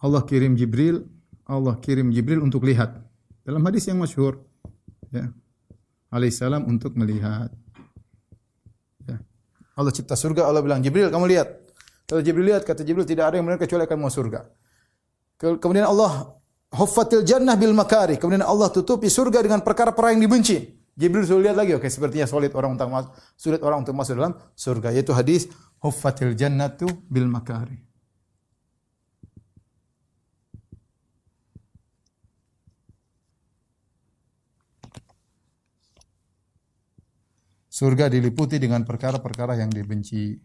Allah kirim Jibril Allah kirim Jibril untuk lihat. Dalam hadis yang masyhur ya alaihissalam untuk melihat Allah cipta surga, Allah bilang, Jibril kamu lihat. Kalau Jibril lihat, kata Jibril tidak ada yang benar kecuali akan mau surga. Kemudian Allah huffatil jannah bil makari. Kemudian Allah tutupi surga dengan perkara-perkara yang dibenci. Jibril suruh lihat lagi, oke sepertinya sulit orang untuk masuk, sulit orang untuk masuk dalam surga. Yaitu hadis huffatil jannatu bil makari. Surga diliputi dengan perkara-perkara yang dibenci.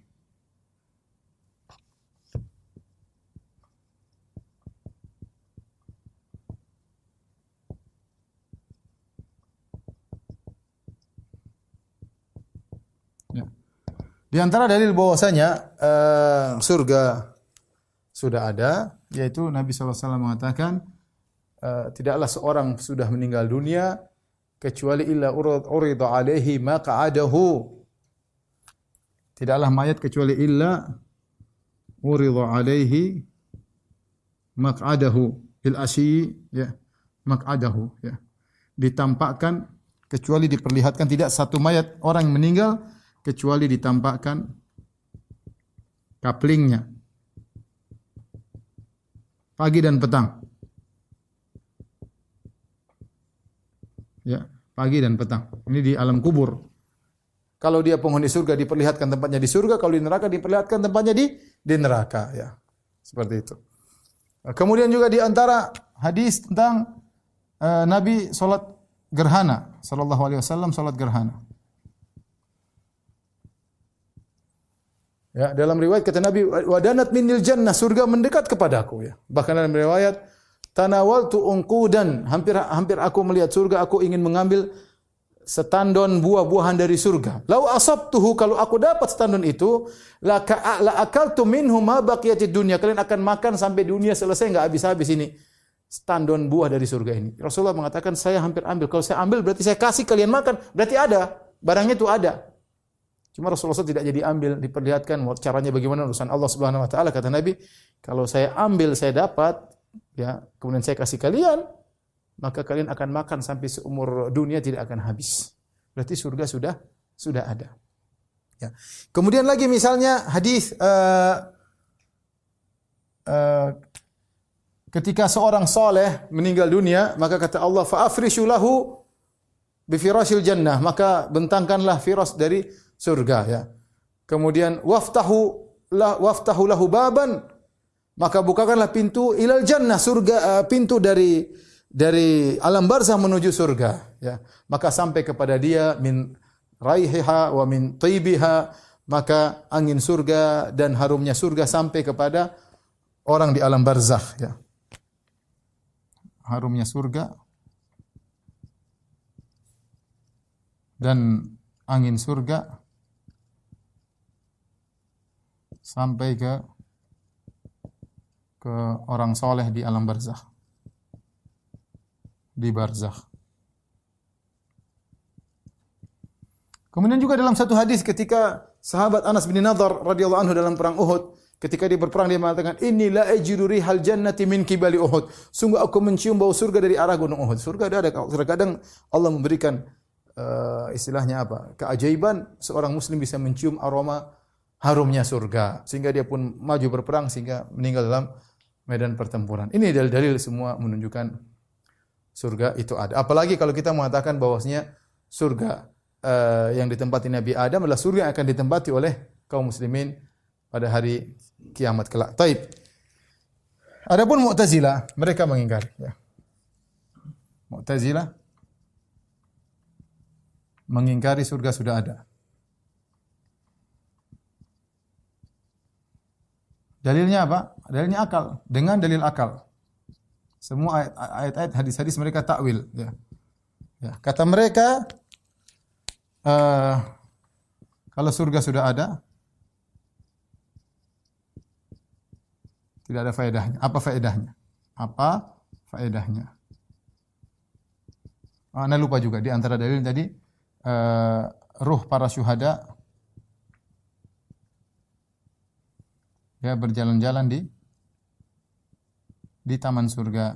Ya. Di antara dalil bahwasanya uh, surga sudah ada, yaitu Nabi SAW mengatakan, uh, tidaklah seorang sudah meninggal dunia kecuali illa urida alaihi maq'adahu tidaklah mayat kecuali illa urida alaihi maq'adahu bil asyi ya maq'adahu ya. Ditampakkan kecuali diperlihatkan tidak satu mayat orang meninggal kecuali ditampakkan kaplingnya. Pagi dan petang. Ya pagi dan petang. Ini di alam kubur. Kalau dia penghuni surga diperlihatkan tempatnya di surga, kalau di neraka diperlihatkan tempatnya di di neraka ya. Seperti itu. Kemudian juga di antara hadis tentang uh, Nabi salat gerhana sallallahu alaihi wasallam salat gerhana. Ya, dalam riwayat kata Nabi wadanat minil jannah surga mendekat kepadaku ya. Bahkan dalam riwayat tanawaltu unqudan hampir hampir aku melihat surga aku ingin mengambil setandon buah-buahan dari surga. Lau asabtuhu kalau aku dapat setandon itu, la la akaltu minhu ma baqiyatid dunya. Kalian akan makan sampai dunia selesai enggak habis-habis ini. Setandon buah dari surga ini. Rasulullah mengatakan saya hampir ambil. Kalau saya ambil berarti saya kasih kalian makan. Berarti ada. Barangnya itu ada. Cuma Rasulullah tidak jadi ambil, diperlihatkan caranya bagaimana urusan Allah Subhanahu wa taala kata Nabi, kalau saya ambil saya dapat, ya kemudian saya kasih kalian maka kalian akan makan sampai seumur dunia tidak akan habis. Berarti surga sudah sudah ada. Ya. Kemudian lagi misalnya hadis uh, uh, ketika seorang soleh meninggal dunia maka kata Allah faafrishu lahu bifirasil jannah. Maka bentangkanlah firas dari surga ya. Kemudian waftahu la waftahu lahu baban maka bukakanlah pintu ilal jannah surga uh, pintu dari dari alam barzah menuju surga ya. Maka sampai kepada dia min raihiha wa min tibiha maka angin surga dan harumnya surga sampai kepada orang di alam barzah ya. Harumnya surga dan angin surga sampai ke ke orang soleh di alam barzakh. Di barzakh. Kemudian juga dalam satu hadis ketika sahabat Anas bin Nadhr radhiyallahu anhu dalam perang Uhud, ketika dia berperang dia mengatakan, "Inni la ajidu rihal jannati min kibali Uhud." Sungguh aku mencium bau surga dari arah gunung Uhud. Surga ada, ada. Terkadang Allah memberikan uh, istilahnya apa? Keajaiban seorang muslim bisa mencium aroma harumnya surga sehingga dia pun maju berperang sehingga meninggal dalam medan pertempuran. Ini dalil-dalil semua menunjukkan surga itu ada. Apalagi kalau kita mengatakan bahwasanya surga uh, yang ditempati Nabi Adam adalah surga yang akan ditempati oleh kaum muslimin pada hari kiamat kelak. Taib. Adapun Mu'tazilah, mereka mengingkari ya. Mu'tazilah mengingkari surga sudah ada. Dalilnya apa? Dalilnya akal. Dengan dalil akal. Semua ayat-ayat hadis-hadis mereka takwil. Ya. Ya. Kata mereka, uh, kalau surga sudah ada, tidak ada faedahnya. Apa faedahnya? Apa faedahnya? Oh, anda lupa juga di antara dalil tadi uh, ruh para syuhada ya berjalan-jalan di di taman surga.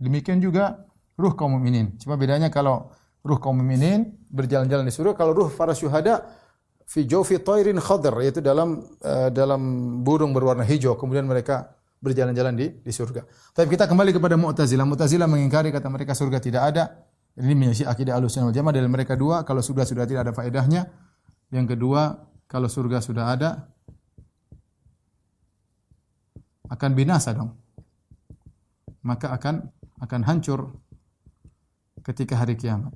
Demikian juga ruh kaum mukminin. Cuma bedanya kalau ruh kaum mukminin berjalan-jalan di surga, kalau ruh para syuhada fi jawfi tairin khadr yaitu dalam uh, dalam burung berwarna hijau kemudian mereka berjalan-jalan di di surga. Tapi kita kembali kepada Mu'tazilah. Mu'tazilah mengingkari kata mereka surga tidak ada. Ini menyisi akidah Ahlussunnah wal Jamaah dari mereka dua, kalau surga sudah tidak ada faedahnya. Yang kedua, kalau surga sudah ada akan binasa dong. Maka akan akan hancur ketika hari kiamat.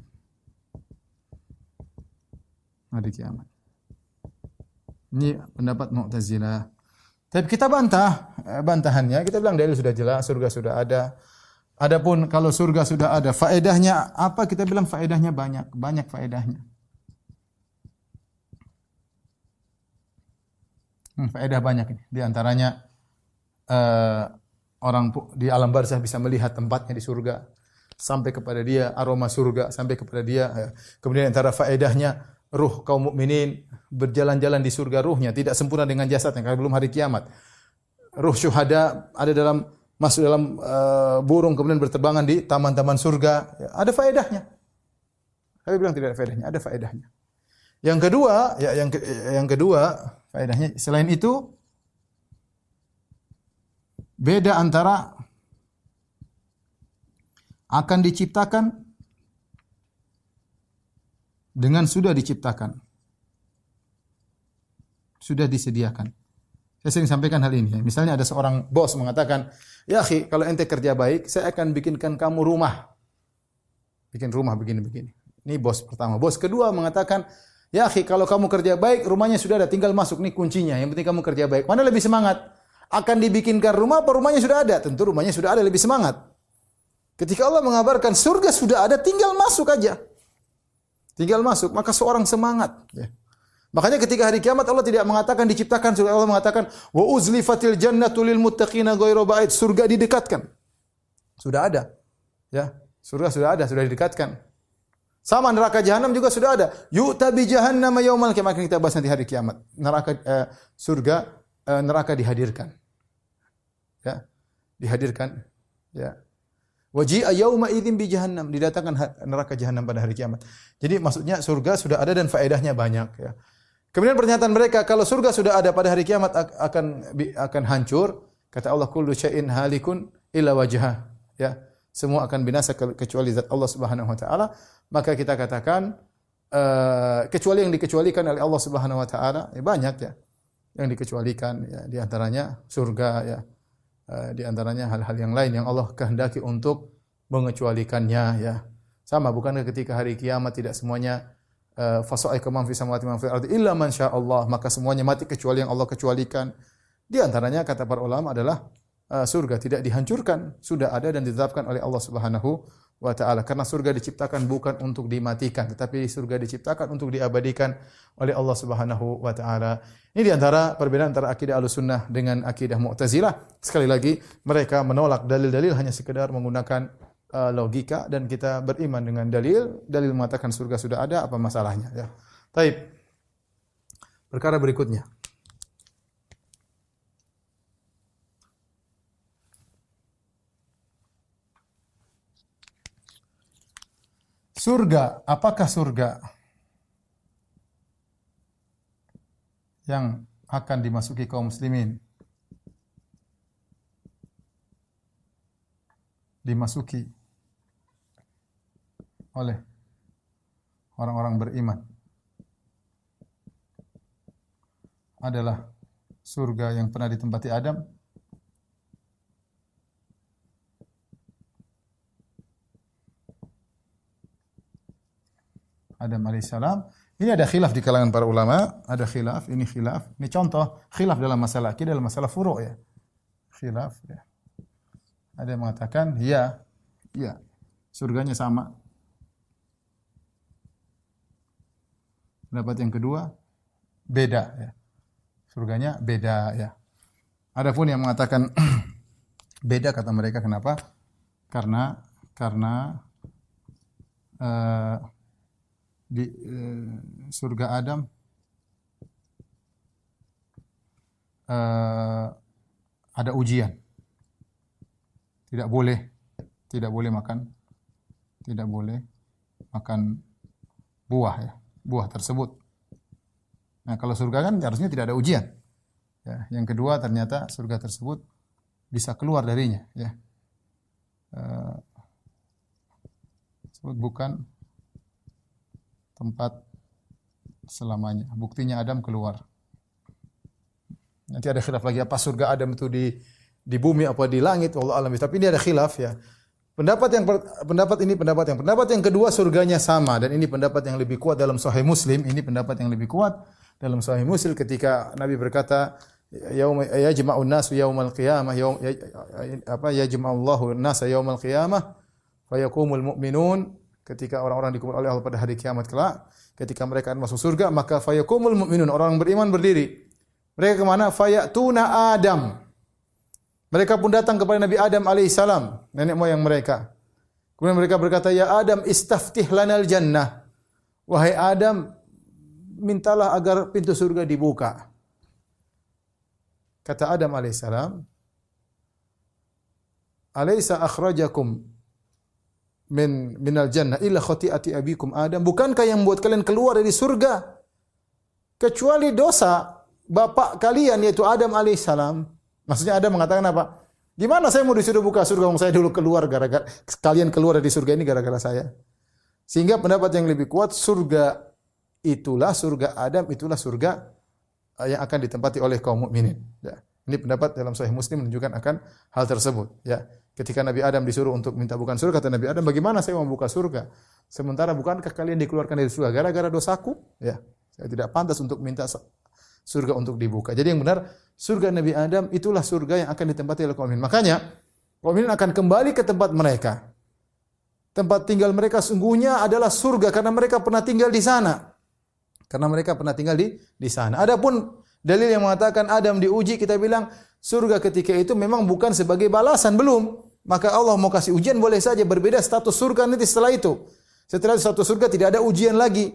Hari kiamat. Ini pendapat Mu'tazilah. Tapi kita bantah eh, bantahannya, kita bilang dalil sudah jelas, surga sudah ada. Adapun kalau surga sudah ada, faedahnya apa? Kita bilang faedahnya banyak, banyak faedahnya. Hmm, faedah banyak ini. Di antaranya uh, orang di alam barzah bisa melihat tempatnya di surga sampai kepada dia aroma surga sampai kepada dia. Ya. Kemudian antara faedahnya ruh kaum mukminin berjalan-jalan di surga ruhnya tidak sempurna dengan jasadnya karena belum hari kiamat. Ruh syuhada ada dalam masuk dalam uh, burung kemudian berterbangan di taman-taman surga. Ya, ada faedahnya. Saya bilang tidak ada faedahnya, ada faedahnya. Yang kedua, ya yang yang kedua faedahnya selain itu beda antara akan diciptakan dengan sudah diciptakan. Sudah disediakan. Saya sering sampaikan hal ini. Misalnya ada seorang bos mengatakan, ya akhi, kalau ente kerja baik, saya akan bikinkan kamu rumah. Bikin rumah begini-begini. Ini bos pertama. Bos kedua mengatakan, ya akhi, kalau kamu kerja baik, rumahnya sudah ada, tinggal masuk. Ini kuncinya. Yang penting kamu kerja baik. Mana lebih semangat? Akan dibikinkan rumah apa rumahnya sudah ada? Tentu rumahnya sudah ada, lebih semangat. Ketika Allah mengabarkan surga sudah ada, tinggal masuk aja. Tinggal masuk, maka seorang semangat. Ya. Makanya ketika hari kiamat Allah tidak mengatakan diciptakan surga, Allah mengatakan wa uzlifatil jannatu lil muttaqina ghairu ba'id. Surga didekatkan. Sudah ada. Ya, surga sudah ada, sudah didekatkan. Sama neraka jahanam juga sudah ada. Yu'ta bi jahannam yaumal kiamat. Kita bahas nanti hari kiamat. Neraka eh, surga eh, neraka dihadirkan. Ya. Dihadirkan. Ya. Waji'a yauma idzin bi jahannam, didatangkan neraka jahanam pada hari kiamat. Jadi maksudnya surga sudah ada dan faedahnya banyak ya. Kemudian pernyataan mereka kalau surga sudah ada pada hari kiamat akan akan hancur. Kata Allah kullu syai'in halikun illa wajha. Ya. Semua akan binasa kecuali zat Allah Subhanahu wa taala. Maka kita katakan uh, kecuali yang dikecualikan oleh Allah Subhanahu wa taala ya banyak ya. Yang dikecualikan ya di antaranya surga ya. Eh, di antaranya hal-hal yang lain yang Allah kehendaki untuk mengecualikannya ya. Sama bukankah ketika hari kiamat tidak semuanya uh, fasaiqa man fi samawati man fil ardi illa man Allah, maka semuanya mati kecuali yang Allah kecualikan. Di antaranya kata para ulama adalah uh, surga tidak dihancurkan, sudah ada dan ditetapkan oleh Allah Subhanahu wa taala. Karena surga diciptakan bukan untuk dimatikan, tetapi surga diciptakan untuk diabadikan oleh Allah Subhanahu wa taala. Ini di antara perbedaan antara akidah Ahlussunnah dengan akidah Mu'tazilah. Sekali lagi, mereka menolak dalil-dalil hanya sekedar menggunakan uh, logika dan kita beriman dengan dalil. Dalil mengatakan surga sudah ada, apa masalahnya ya. Taib. Perkara berikutnya. Surga, apakah surga? Yang akan dimasuki kaum muslimin? Dimasuki oleh orang-orang beriman. Adalah surga yang pernah ditempati Adam Adam alaihissalam. Ini ada khilaf di kalangan para ulama, ada khilaf, ini khilaf. Ini contoh khilaf dalam masalah akidah dalam masalah furu' ya. Khilaf ya. Ada yang mengatakan ya, ya. Surganya sama. Pendapat yang kedua beda ya. Surganya beda ya. Adapun yang mengatakan beda kata mereka kenapa? Karena karena uh, di uh, surga Adam uh, ada ujian. Tidak boleh tidak boleh makan tidak boleh makan buah ya, buah tersebut. Nah, kalau surga kan harusnya tidak ada ujian. Ya, yang kedua ternyata surga tersebut bisa keluar darinya ya. Uh, bukan tempat selamanya. Buktinya Adam keluar. Nanti ada khilaf lagi apa surga Adam itu di di bumi apa di langit Allah alam. Tapi ini ada khilaf ya. Pendapat yang pendapat ini pendapat yang pendapat yang kedua surganya sama dan ini pendapat yang lebih kuat dalam Sahih Muslim. Ini pendapat yang lebih kuat dalam Sahih Muslim ketika Nabi berkata yaum yajma'un nas yaumal qiyamah yaum ya, apa yajma'ullahu nas yaumal qiyamah fayaqumul mu'minun ketika orang-orang dikumpul oleh Allah pada hari kiamat kelak ketika mereka akan masuk surga maka fayaqumul mu'minun orang beriman berdiri. Mereka ke mana? Fayatuna adam. Mereka pun datang kepada Nabi Adam alaihissalam nenek moyang mereka. Kemudian mereka berkata ya Adam istaftih lanal jannah. Wahai Adam mintalah agar pintu surga dibuka. Kata Adam alaihissalam, "Alaysa akhrajakum min minal jannah illa khati'ati abikum Adam?" Bukankah yang membuat kalian keluar dari surga kecuali dosa bapak kalian yaitu Adam alaihissalam? Maksudnya Adam mengatakan apa? Gimana saya mau disuruh buka surga saya dulu keluar gara-gara kalian keluar dari surga ini gara-gara saya. Sehingga pendapat yang lebih kuat surga itulah surga Adam itulah surga yang akan ditempati oleh kaum mukminin. Ya. Ini pendapat dalam Sahih Muslim menunjukkan akan hal tersebut. Ya. Ketika Nabi Adam disuruh untuk minta bukan surga, kata Nabi Adam, bagaimana saya mau buka surga? Sementara bukankah kalian dikeluarkan dari surga gara-gara dosaku? Ya. Saya tidak pantas untuk minta surga untuk dibuka. Jadi yang benar, surga Nabi Adam itulah surga yang akan ditempati oleh kaum mukminin. Makanya, kaum mukminin akan kembali ke tempat mereka. Tempat tinggal mereka sungguhnya adalah surga karena mereka pernah tinggal di sana. Karena mereka pernah tinggal di di sana. Adapun dalil yang mengatakan Adam diuji, kita bilang surga ketika itu memang bukan sebagai balasan, belum. Maka Allah mau kasih ujian boleh saja berbeda status surga nanti setelah itu. Setelah status surga tidak ada ujian lagi.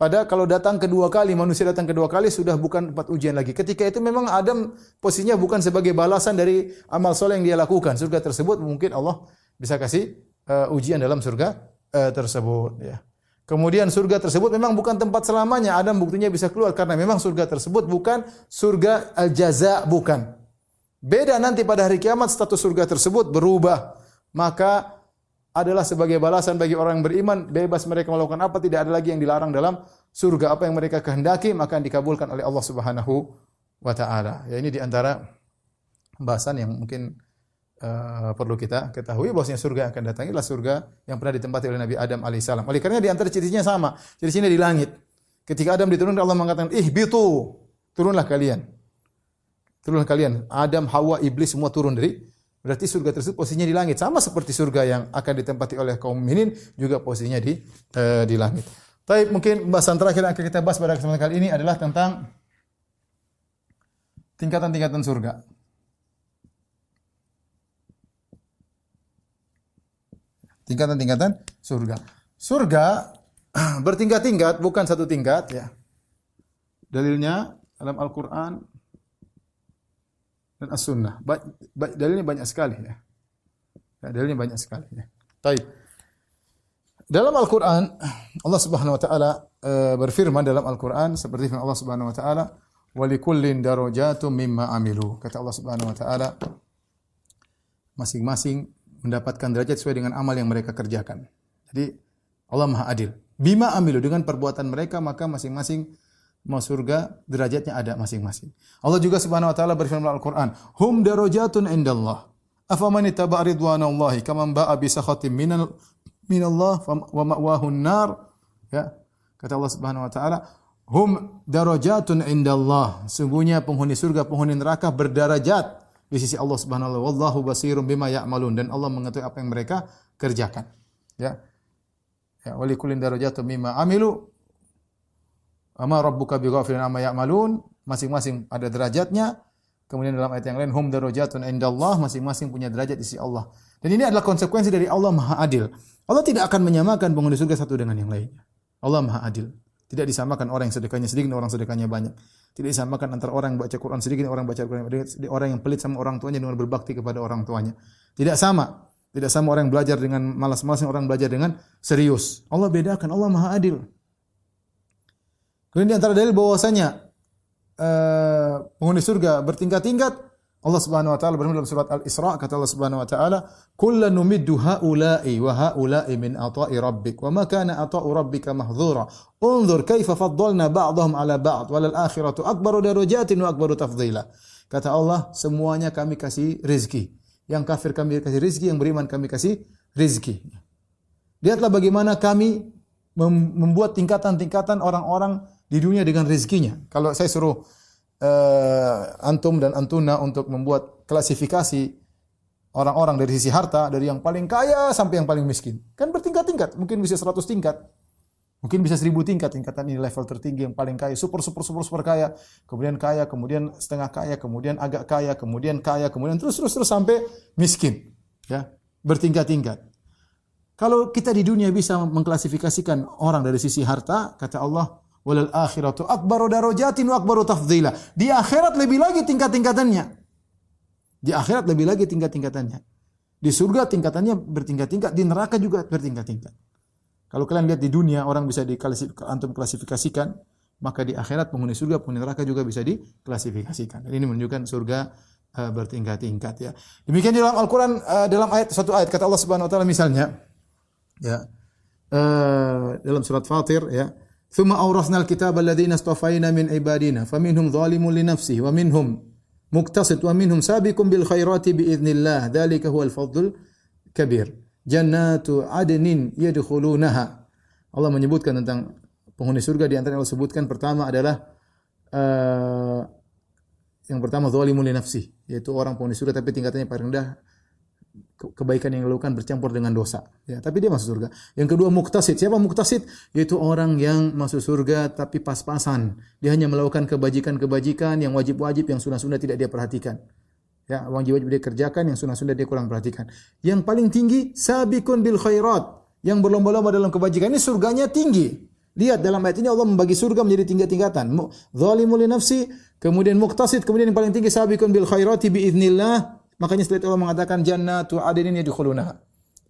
Pada kalau datang kedua kali, manusia datang kedua kali sudah bukan tempat ujian lagi. Ketika itu memang Adam posisinya bukan sebagai balasan dari amal soleh yang dia lakukan. Surga tersebut mungkin Allah bisa kasih uh, ujian dalam surga uh, tersebut. Ya. Kemudian surga tersebut memang bukan tempat selamanya. Adam buktinya bisa keluar karena memang surga tersebut bukan surga al-jaza, bukan. Beda nanti pada hari kiamat status surga tersebut berubah. Maka adalah sebagai balasan bagi orang yang beriman, bebas mereka melakukan apa, tidak ada lagi yang dilarang dalam surga. Apa yang mereka kehendaki, maka dikabulkan oleh Allah Subhanahu wa taala. Ya ini di antara pembahasan yang mungkin uh, perlu kita ketahui bahwasanya surga yang akan datang adalah surga yang pernah ditempati oleh Nabi Adam alaihissalam. Oleh karena di antara ciri-cirinya sama. Ciri-cirinya di langit. Ketika Adam diturunkan Allah mengatakan, "Ih, bitu, turunlah kalian." Turunlah kalian. Adam, Hawa, iblis semua turun dari berarti surga tersebut posisinya di langit sama seperti surga yang akan ditempati oleh kaum minin juga posisinya di uh, di langit. Tapi mungkin pembahasan terakhir yang akan kita bahas pada kesempatan kali ini adalah tentang tingkatan-tingkatan surga. Tingkatan-tingkatan surga. Surga bertingkat-tingkat, bukan satu tingkat ya. Dalilnya dalam Al-Qur'an dan As-Sunnah. Dalilnya banyak sekali ya. ya dalilnya banyak sekali ya. Baik. Dalam Al-Qur'an Allah Subhanahu wa taala uh, berfirman dalam Al-Qur'an seperti firman Allah Subhanahu wa taala wa likullin darajatun mimma amilu. Kata Allah Subhanahu wa taala masing-masing mendapatkan derajat sesuai dengan amal yang mereka kerjakan. Jadi Allah Maha Adil. Bima amilu dengan perbuatan mereka maka masing-masing mau surga derajatnya ada masing-masing. Allah juga Subhanahu wa taala berfirman dalam Al-Qur'an, "Hum darajatun indallah. Afaman ittaba ridwanallahi kaman ba'a bi sakhatin minal minallah wa ma'wahu nar." Ya. Kata Allah Subhanahu wa taala, "Hum darajatun indallah." Sungguhnya penghuni surga, penghuni neraka berdarajat di sisi Allah Subhanahu wa. Wallahu basirum bima ya'malun dan Allah mengetahui apa yang mereka kerjakan. Ya. Ya, wa likulin darajatun mimma amilu. Ama rabbuka bighafilin amma ya'malun. Masing-masing ada derajatnya. Kemudian dalam ayat yang lain, hum darajatun indallah, masing-masing punya derajat di sisi Allah. Dan ini adalah konsekuensi dari Allah Maha Adil. Allah tidak akan menyamakan penghuni surga satu dengan yang lainnya. Allah Maha Adil. Tidak disamakan orang yang sedekahnya sedikit dan orang sedekahnya banyak. Tidak disamakan antara orang yang baca Quran sedikit dan orang baca Quran banyak. Orang yang pelit sama orang tuanya dengan berbakti kepada orang tuanya. Tidak sama. Tidak sama orang yang belajar dengan malas-malas orang belajar dengan serius. Allah bedakan. Allah Maha Adil. Kemudian di antara dalil bahwasanya uh, penghuni surga bertingkat-tingkat. Allah Subhanahu wa taala berfirman dalam surat Al-Isra kata Allah Subhanahu wa taala, "Kullan numiddu haula'i wa haula'i min ata'i rabbik wa ma kana ata'u rabbika mahdhura. Unzur kaifa faddalna ba'dahum 'ala ba'd wal akhiratu akbaru darajatin wa akbaru tafdhila." Kata Allah, semuanya kami kasih rezeki. Yang kafir kami kasih rezeki, yang beriman kami kasih rezeki. Lihatlah bagaimana kami membuat tingkatan-tingkatan orang-orang di dunia dengan rezekinya. Kalau saya suruh uh, antum dan antuna untuk membuat klasifikasi orang-orang dari sisi harta dari yang paling kaya sampai yang paling miskin. Kan bertingkat-tingkat, mungkin bisa 100 tingkat. Mungkin bisa seribu tingkat, tingkatan ini level tertinggi yang paling kaya, super super super super kaya, kemudian kaya, kemudian setengah kaya, kemudian agak kaya, kemudian kaya, kemudian terus terus terus sampai miskin. Ya, bertingkat-tingkat. Kalau kita di dunia bisa mengklasifikasikan orang dari sisi harta, kata Allah, Walal akhiratu akbaru darajatin wa akbaru tafdhila. Di akhirat lebih lagi tingkat-tingkatannya. Di akhirat lebih lagi tingkat-tingkatannya. Di surga tingkatannya bertingkat-tingkat, di neraka juga bertingkat-tingkat. Kalau kalian lihat di dunia orang bisa antum klasifikasikan, maka di akhirat penghuni surga, penghuni neraka juga bisa diklasifikasikan. Ini menunjukkan surga uh, bertingkat-tingkat ya. Demikian dalam Al-Qur'an uh, dalam ayat satu ayat kata Allah Subhanahu wa taala misalnya ya uh, dalam surat Fatir ya Thumma awrasnal kitab alladhina astafaina min ibadina faminhum zalimun li nafsihi wa minhum muqtasid wa minhum sabiqun bil khairati bi idznillah dzalika huwal fadlul Allah menyebutkan tentang penghuni surga. Di antara yang Allah sebutkan pertama adalah uh, yang pertama zalimun li nafsi yaitu orang penghuni surga tapi tingkatannya paling rendah kebaikan yang dilakukan bercampur dengan dosa. Ya, tapi dia masuk surga. Yang kedua muktasid. Siapa muktasid? Yaitu orang yang masuk surga tapi pas-pasan. Dia hanya melakukan kebajikan-kebajikan yang wajib-wajib yang sunnah-sunnah tidak dia perhatikan. Ya, wajib-wajib dia kerjakan, yang sunnah-sunnah dia kurang perhatikan. Yang paling tinggi sabikun bil khairat. Yang berlomba-lomba dalam kebajikan ini surganya tinggi. Lihat dalam ayat ini Allah membagi surga menjadi tingkat-tingkatan. Zalimul nafsi, kemudian muktasid, kemudian yang paling tinggi sabikun bil khairati bi idznillah, Makanya setelah itu Allah mengatakan jannatu adinin yadkhulunaha.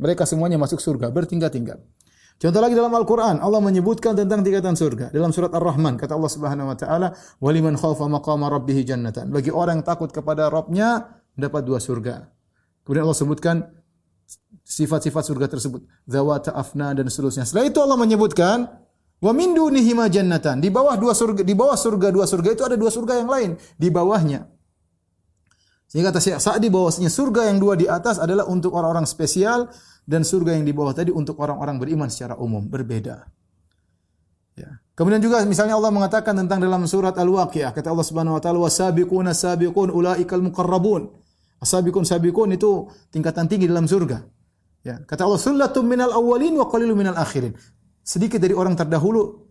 Mereka semuanya masuk surga bertingkat-tingkat. Contoh lagi dalam Al-Qur'an Allah menyebutkan tentang tingkatan surga. Dalam surat Ar-Rahman kata Allah Subhanahu wa taala, "Waliman khafa maqama rabbih jannatan." Bagi orang yang takut kepada Rabbnya dapat dua surga. Kemudian Allah sebutkan sifat-sifat surga tersebut, zawata afna dan seterusnya. Setelah itu Allah menyebutkan Wa min dunihi jannatan. Di bawah dua surga, di bawah surga dua surga itu ada dua surga yang lain di bawahnya. Sehingga kata Syekh Sa'di bahwasanya surga yang dua di atas adalah untuk orang-orang spesial dan surga yang di bawah tadi untuk orang-orang beriman secara umum, berbeda. Ya. Kemudian juga misalnya Allah mengatakan tentang dalam surat Al-Waqiah, kata Allah Subhanahu wa taala wasabiquna sabiqun ulaikal muqarrabun. Asabiqun sabiqun itu tingkatan tinggi dalam surga. Ya, kata Allah sullatum minal awwalin wa qalilun minal akhirin. Sedikit dari orang terdahulu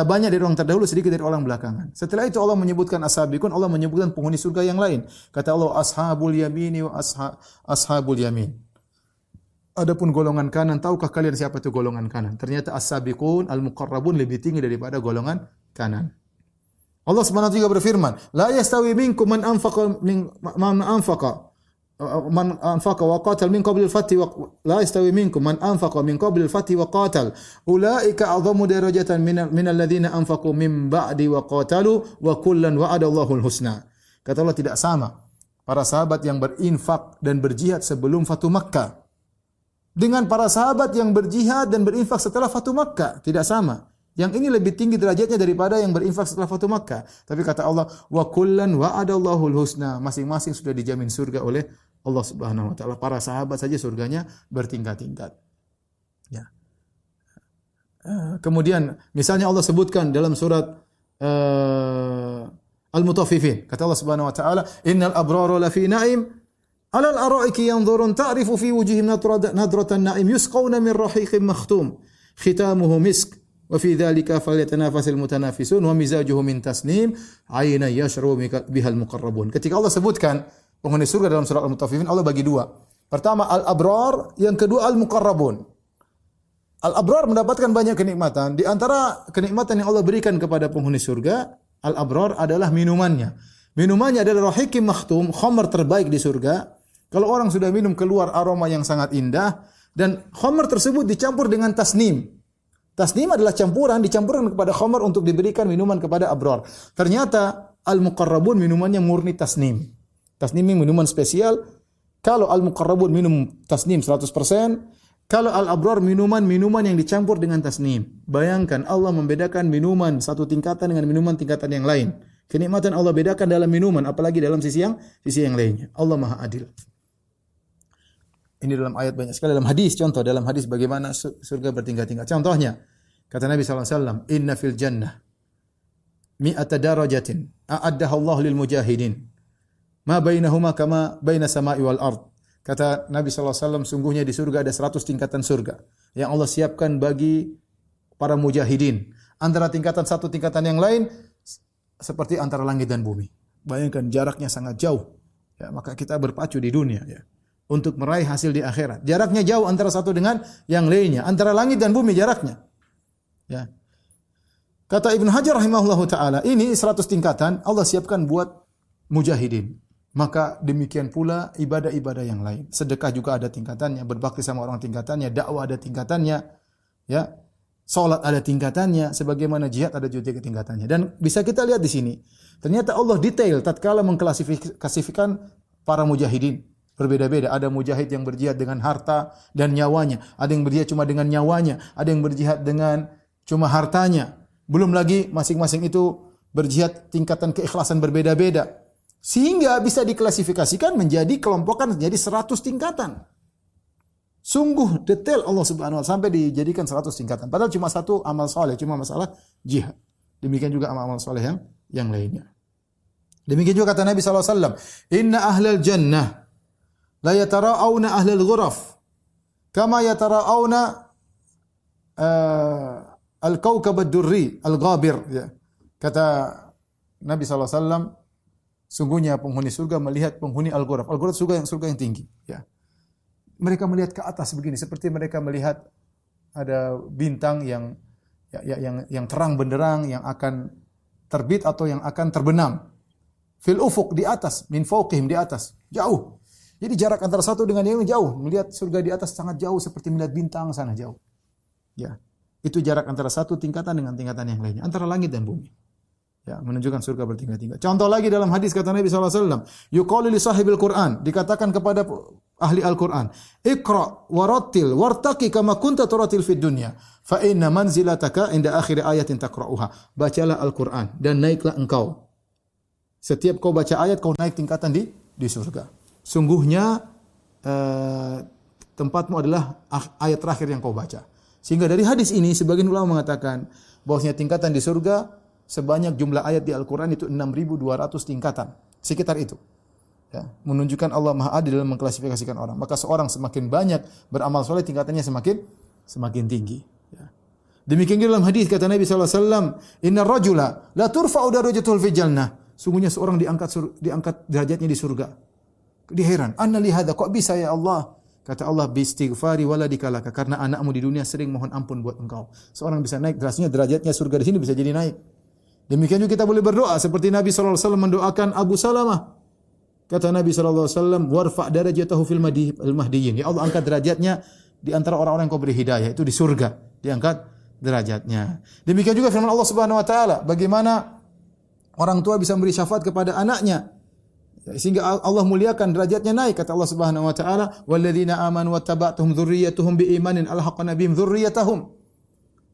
banyak dari orang terdahulu, sedikit dari orang belakangan. Setelah itu Allah menyebutkan ashabikun, Allah menyebutkan penghuni surga yang lain. Kata Allah ashabul yamini wa asha, ashabul yamin. Adapun golongan kanan, tahukah kalian siapa itu golongan kanan? Ternyata as-sabiqun al-muqarrabun lebih tinggi daripada golongan kanan. Allah Subhanahu wa taala berfirman, "La yastawi minkum man anfaqa min man anfaqa man anfaqa wa qatal min qabli al-fathi wa la yastawi minkum man anfaqa min qabli al-fathi wa qatal ulaika a'zamu darajatan min alladhina anfaqu min ba'di wa qatalu wa kullan wa'ada Allahul husna kata Allah tidak sama para sahabat yang berinfak dan berjihad sebelum Fatu Makkah dengan para sahabat yang berjihad dan berinfak setelah Fatu Makkah tidak sama yang ini lebih tinggi derajatnya daripada yang berinfak setelah Fatu Makkah. Tapi kata Allah, wa kullan wa'adallahu husna. Masing-masing sudah dijamin surga oleh Allah Subhanahu wa taala. Para sahabat saja surganya bertingkat-tingkat. Ya. Eh, kemudian misalnya Allah sebutkan dalam surat uh, Al-Mutaffifin. Kata Allah Subhanahu wa taala, "Innal abrara lafi na'im yanzurun ta'rifu fi wujuhihim nadratan na'im yusqawna min rahiqin makhtum khitamuhu misk wa fi dzalika falyatanafasil mutanafisun wa mizajuhu min tasnim 'ayna yashrabu bihal muqarrabun." Ketika Allah sebutkan penghuni surga dalam surat Al-Mutaffifin, Allah bagi dua. Pertama al-abrar, yang kedua al-muqarrabun. Al-abrar mendapatkan banyak kenikmatan. Di antara kenikmatan yang Allah berikan kepada penghuni surga, al-abrar adalah minumannya. Minumannya adalah rahikim makhtum, khamar terbaik di surga. Kalau orang sudah minum keluar aroma yang sangat indah dan khamar tersebut dicampur dengan tasnim. Tasnim adalah campuran dicampurkan kepada khamar untuk diberikan minuman kepada abrar. Ternyata al-muqarrabun minumannya murni tasnim. Tasnim minuman spesial. Kalau al-muqarrabun minum tasnim 100%, kalau al-abrar minuman-minuman yang dicampur dengan tasnim. Bayangkan Allah membedakan minuman satu tingkatan dengan minuman tingkatan yang lain. Kenikmatan Allah bedakan dalam minuman, apalagi dalam sisi yang sisi yang lainnya. Allah Maha Adil. Ini dalam ayat banyak sekali dalam hadis. Contoh dalam hadis bagaimana surga bertingkat-tingkat. Contohnya kata Nabi SAW, Inna fil jannah mi'ata darajatin a'addaha Allah lil mujahidin. Ma bainahuma kama baina sama'i wal ard. Kata Nabi SAW, sungguhnya di surga ada 100 tingkatan surga yang Allah siapkan bagi para mujahidin. Antara tingkatan satu tingkatan yang lain seperti antara langit dan bumi. Bayangkan jaraknya sangat jauh. Ya, maka kita berpacu di dunia ya untuk meraih hasil di akhirat. Jaraknya jauh antara satu dengan yang lainnya, antara langit dan bumi jaraknya. Ya. Kata Ibnu Hajar rahimahullahu taala, ini 100 tingkatan Allah siapkan buat mujahidin. Maka demikian pula ibadah-ibadah yang lain. Sedekah juga ada tingkatannya, berbakti sama orang tingkatannya, dakwah ada tingkatannya, ya. Salat ada tingkatannya, sebagaimana jihad ada juga tingkatannya. Dan bisa kita lihat di sini, ternyata Allah detail tatkala mengklasifikasikan para mujahidin. Berbeda-beda, ada mujahid yang berjihad dengan harta dan nyawanya, ada yang berjihad cuma dengan nyawanya, ada yang berjihad dengan cuma hartanya. Belum lagi masing-masing itu berjihad tingkatan keikhlasan berbeda-beda. Sehingga bisa diklasifikasikan menjadi kelompokan menjadi 100 tingkatan. Sungguh detail Allah Subhanahu wa taala sampai dijadikan 100 tingkatan. Padahal cuma satu amal soleh, cuma masalah jihad. Demikian juga amal-amal soleh yang yang lainnya. Demikian juga kata Nabi SAW, Inna ahlal jannah la yatara'awna ahlal ghuraf kama yatara'awna uh, al-kawkab ad-durri al-ghabir. Ya. Kata Nabi SAW, Sungguhnya penghuni surga melihat penghuni Al-Ghuraf. Al-Ghuraf surga yang surga yang tinggi, ya. Mereka melihat ke atas begini seperti mereka melihat ada bintang yang ya, ya, yang yang terang benderang yang akan terbit atau yang akan terbenam. Fil ufuk di atas, min fauqihim di atas, jauh. Jadi jarak antara satu dengan yang jauh. Melihat surga di atas sangat jauh seperti melihat bintang sana jauh. Ya. Itu jarak antara satu tingkatan dengan tingkatan yang lainnya, antara langit dan bumi. Ya, menunjukkan surga bertingkat-tingkat. Contoh lagi dalam hadis kata Nabi SAW, Yuqalu li sahibil Qur'an, dikatakan kepada ahli Al-Quran, Iqra warattil wartaqi kama kunta turatil fid dunya, fa inna manzilataka inda akhir ayatin taqra'uha. Bacalah Al-Quran dan naiklah engkau. Setiap kau baca ayat, kau naik tingkatan di di surga. Sungguhnya eh, tempatmu adalah ayat terakhir yang kau baca. Sehingga dari hadis ini sebagian ulama mengatakan bahwasanya tingkatan di surga sebanyak jumlah ayat di Al-Quran itu 6.200 tingkatan. Sekitar itu. Ya, menunjukkan Allah Maha Adil dalam mengklasifikasikan orang. Maka seorang semakin banyak beramal soleh tingkatannya semakin semakin tinggi. Ya. Demikian juga dalam hadis kata Nabi SAW, Inna rajula la turfa'u darajatul fi jannah. Sungguhnya seorang diangkat diangkat derajatnya di surga. Dia heran, anna li hadha, kok bisa ya Allah? Kata Allah, bistighfari waladikalaka. Karena anakmu di dunia sering mohon ampun buat engkau. Seorang bisa naik, derajatnya derajatnya surga di sini bisa jadi naik. Demikian juga kita boleh berdoa seperti Nabi sallallahu alaihi wasallam mendoakan Abu Salamah. Kata Nabi sallallahu alaihi wasallam, "Warfa darajatahu fil mahdiyin." Ya Allah angkat derajatnya di antara orang-orang yang kau beri hidayah itu di surga, diangkat derajatnya. Demikian juga firman Allah Subhanahu wa taala, bagaimana orang tua bisa memberi syafaat kepada anaknya sehingga Allah muliakan derajatnya naik kata Allah Subhanahu wa taala walladzina amanu wattaba'tuhum dzurriyyatuhum biimanin alhaqna bihim dzurriyyatahum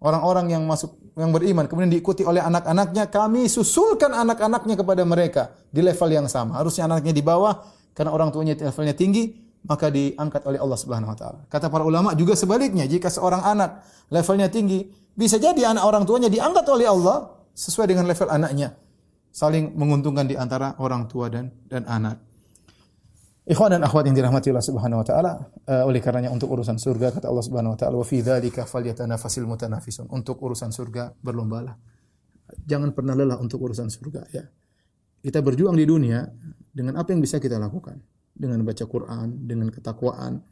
orang-orang yang masuk yang beriman kemudian diikuti oleh anak-anaknya kami susulkan anak-anaknya kepada mereka di level yang sama harusnya anaknya di bawah karena orang tuanya levelnya tinggi maka diangkat oleh Allah Subhanahu wa taala kata para ulama juga sebaliknya jika seorang anak levelnya tinggi Bisa jadi anak orang tuanya diangkat oleh Allah sesuai dengan level anaknya. Saling menguntungkan di antara orang tua dan dan anak. Ikhwan dan akhwat yang dirahmati Allah Subhanahu wa taala, uh, oleh karenanya untuk urusan surga kata Allah Subhanahu wa taala, "Wa fi dzalika falyatanafasil mutanafisun." Untuk urusan surga berlombalah. Jangan pernah lelah untuk urusan surga ya. Kita berjuang di dunia dengan apa yang bisa kita lakukan. Dengan baca Quran, dengan ketakwaan,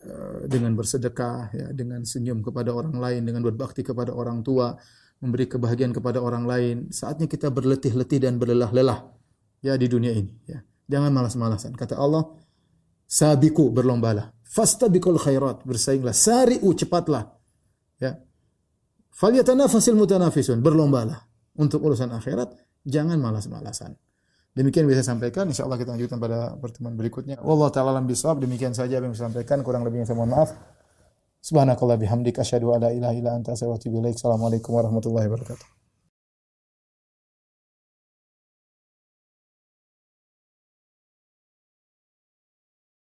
uh, dengan bersedekah ya, dengan senyum kepada orang lain, dengan berbakti kepada orang tua, memberi kebahagiaan kepada orang lain. Saatnya kita berletih-letih dan berlelah-lelah ya di dunia ini ya. Jangan malas-malasan. Kata Allah, sabiku berlombalah. Fastabiqul khairat, bersainglah. Sari'u cepatlah. Ya. Falyatanafasil mutanafisun, berlombalah. Untuk urusan akhirat, jangan malas-malasan. Demikian bisa sampaikan. Insya Allah kita lanjutkan pada pertemuan berikutnya. Wallahu ta'ala alam bisawab. Demikian saja yang bisa sampaikan. Kurang lebihnya saya mohon maaf. Subhanakallah bihamdik. Asyadu ala ilaha ila anta. Assalamualaikum warahmatullahi wabarakatuh.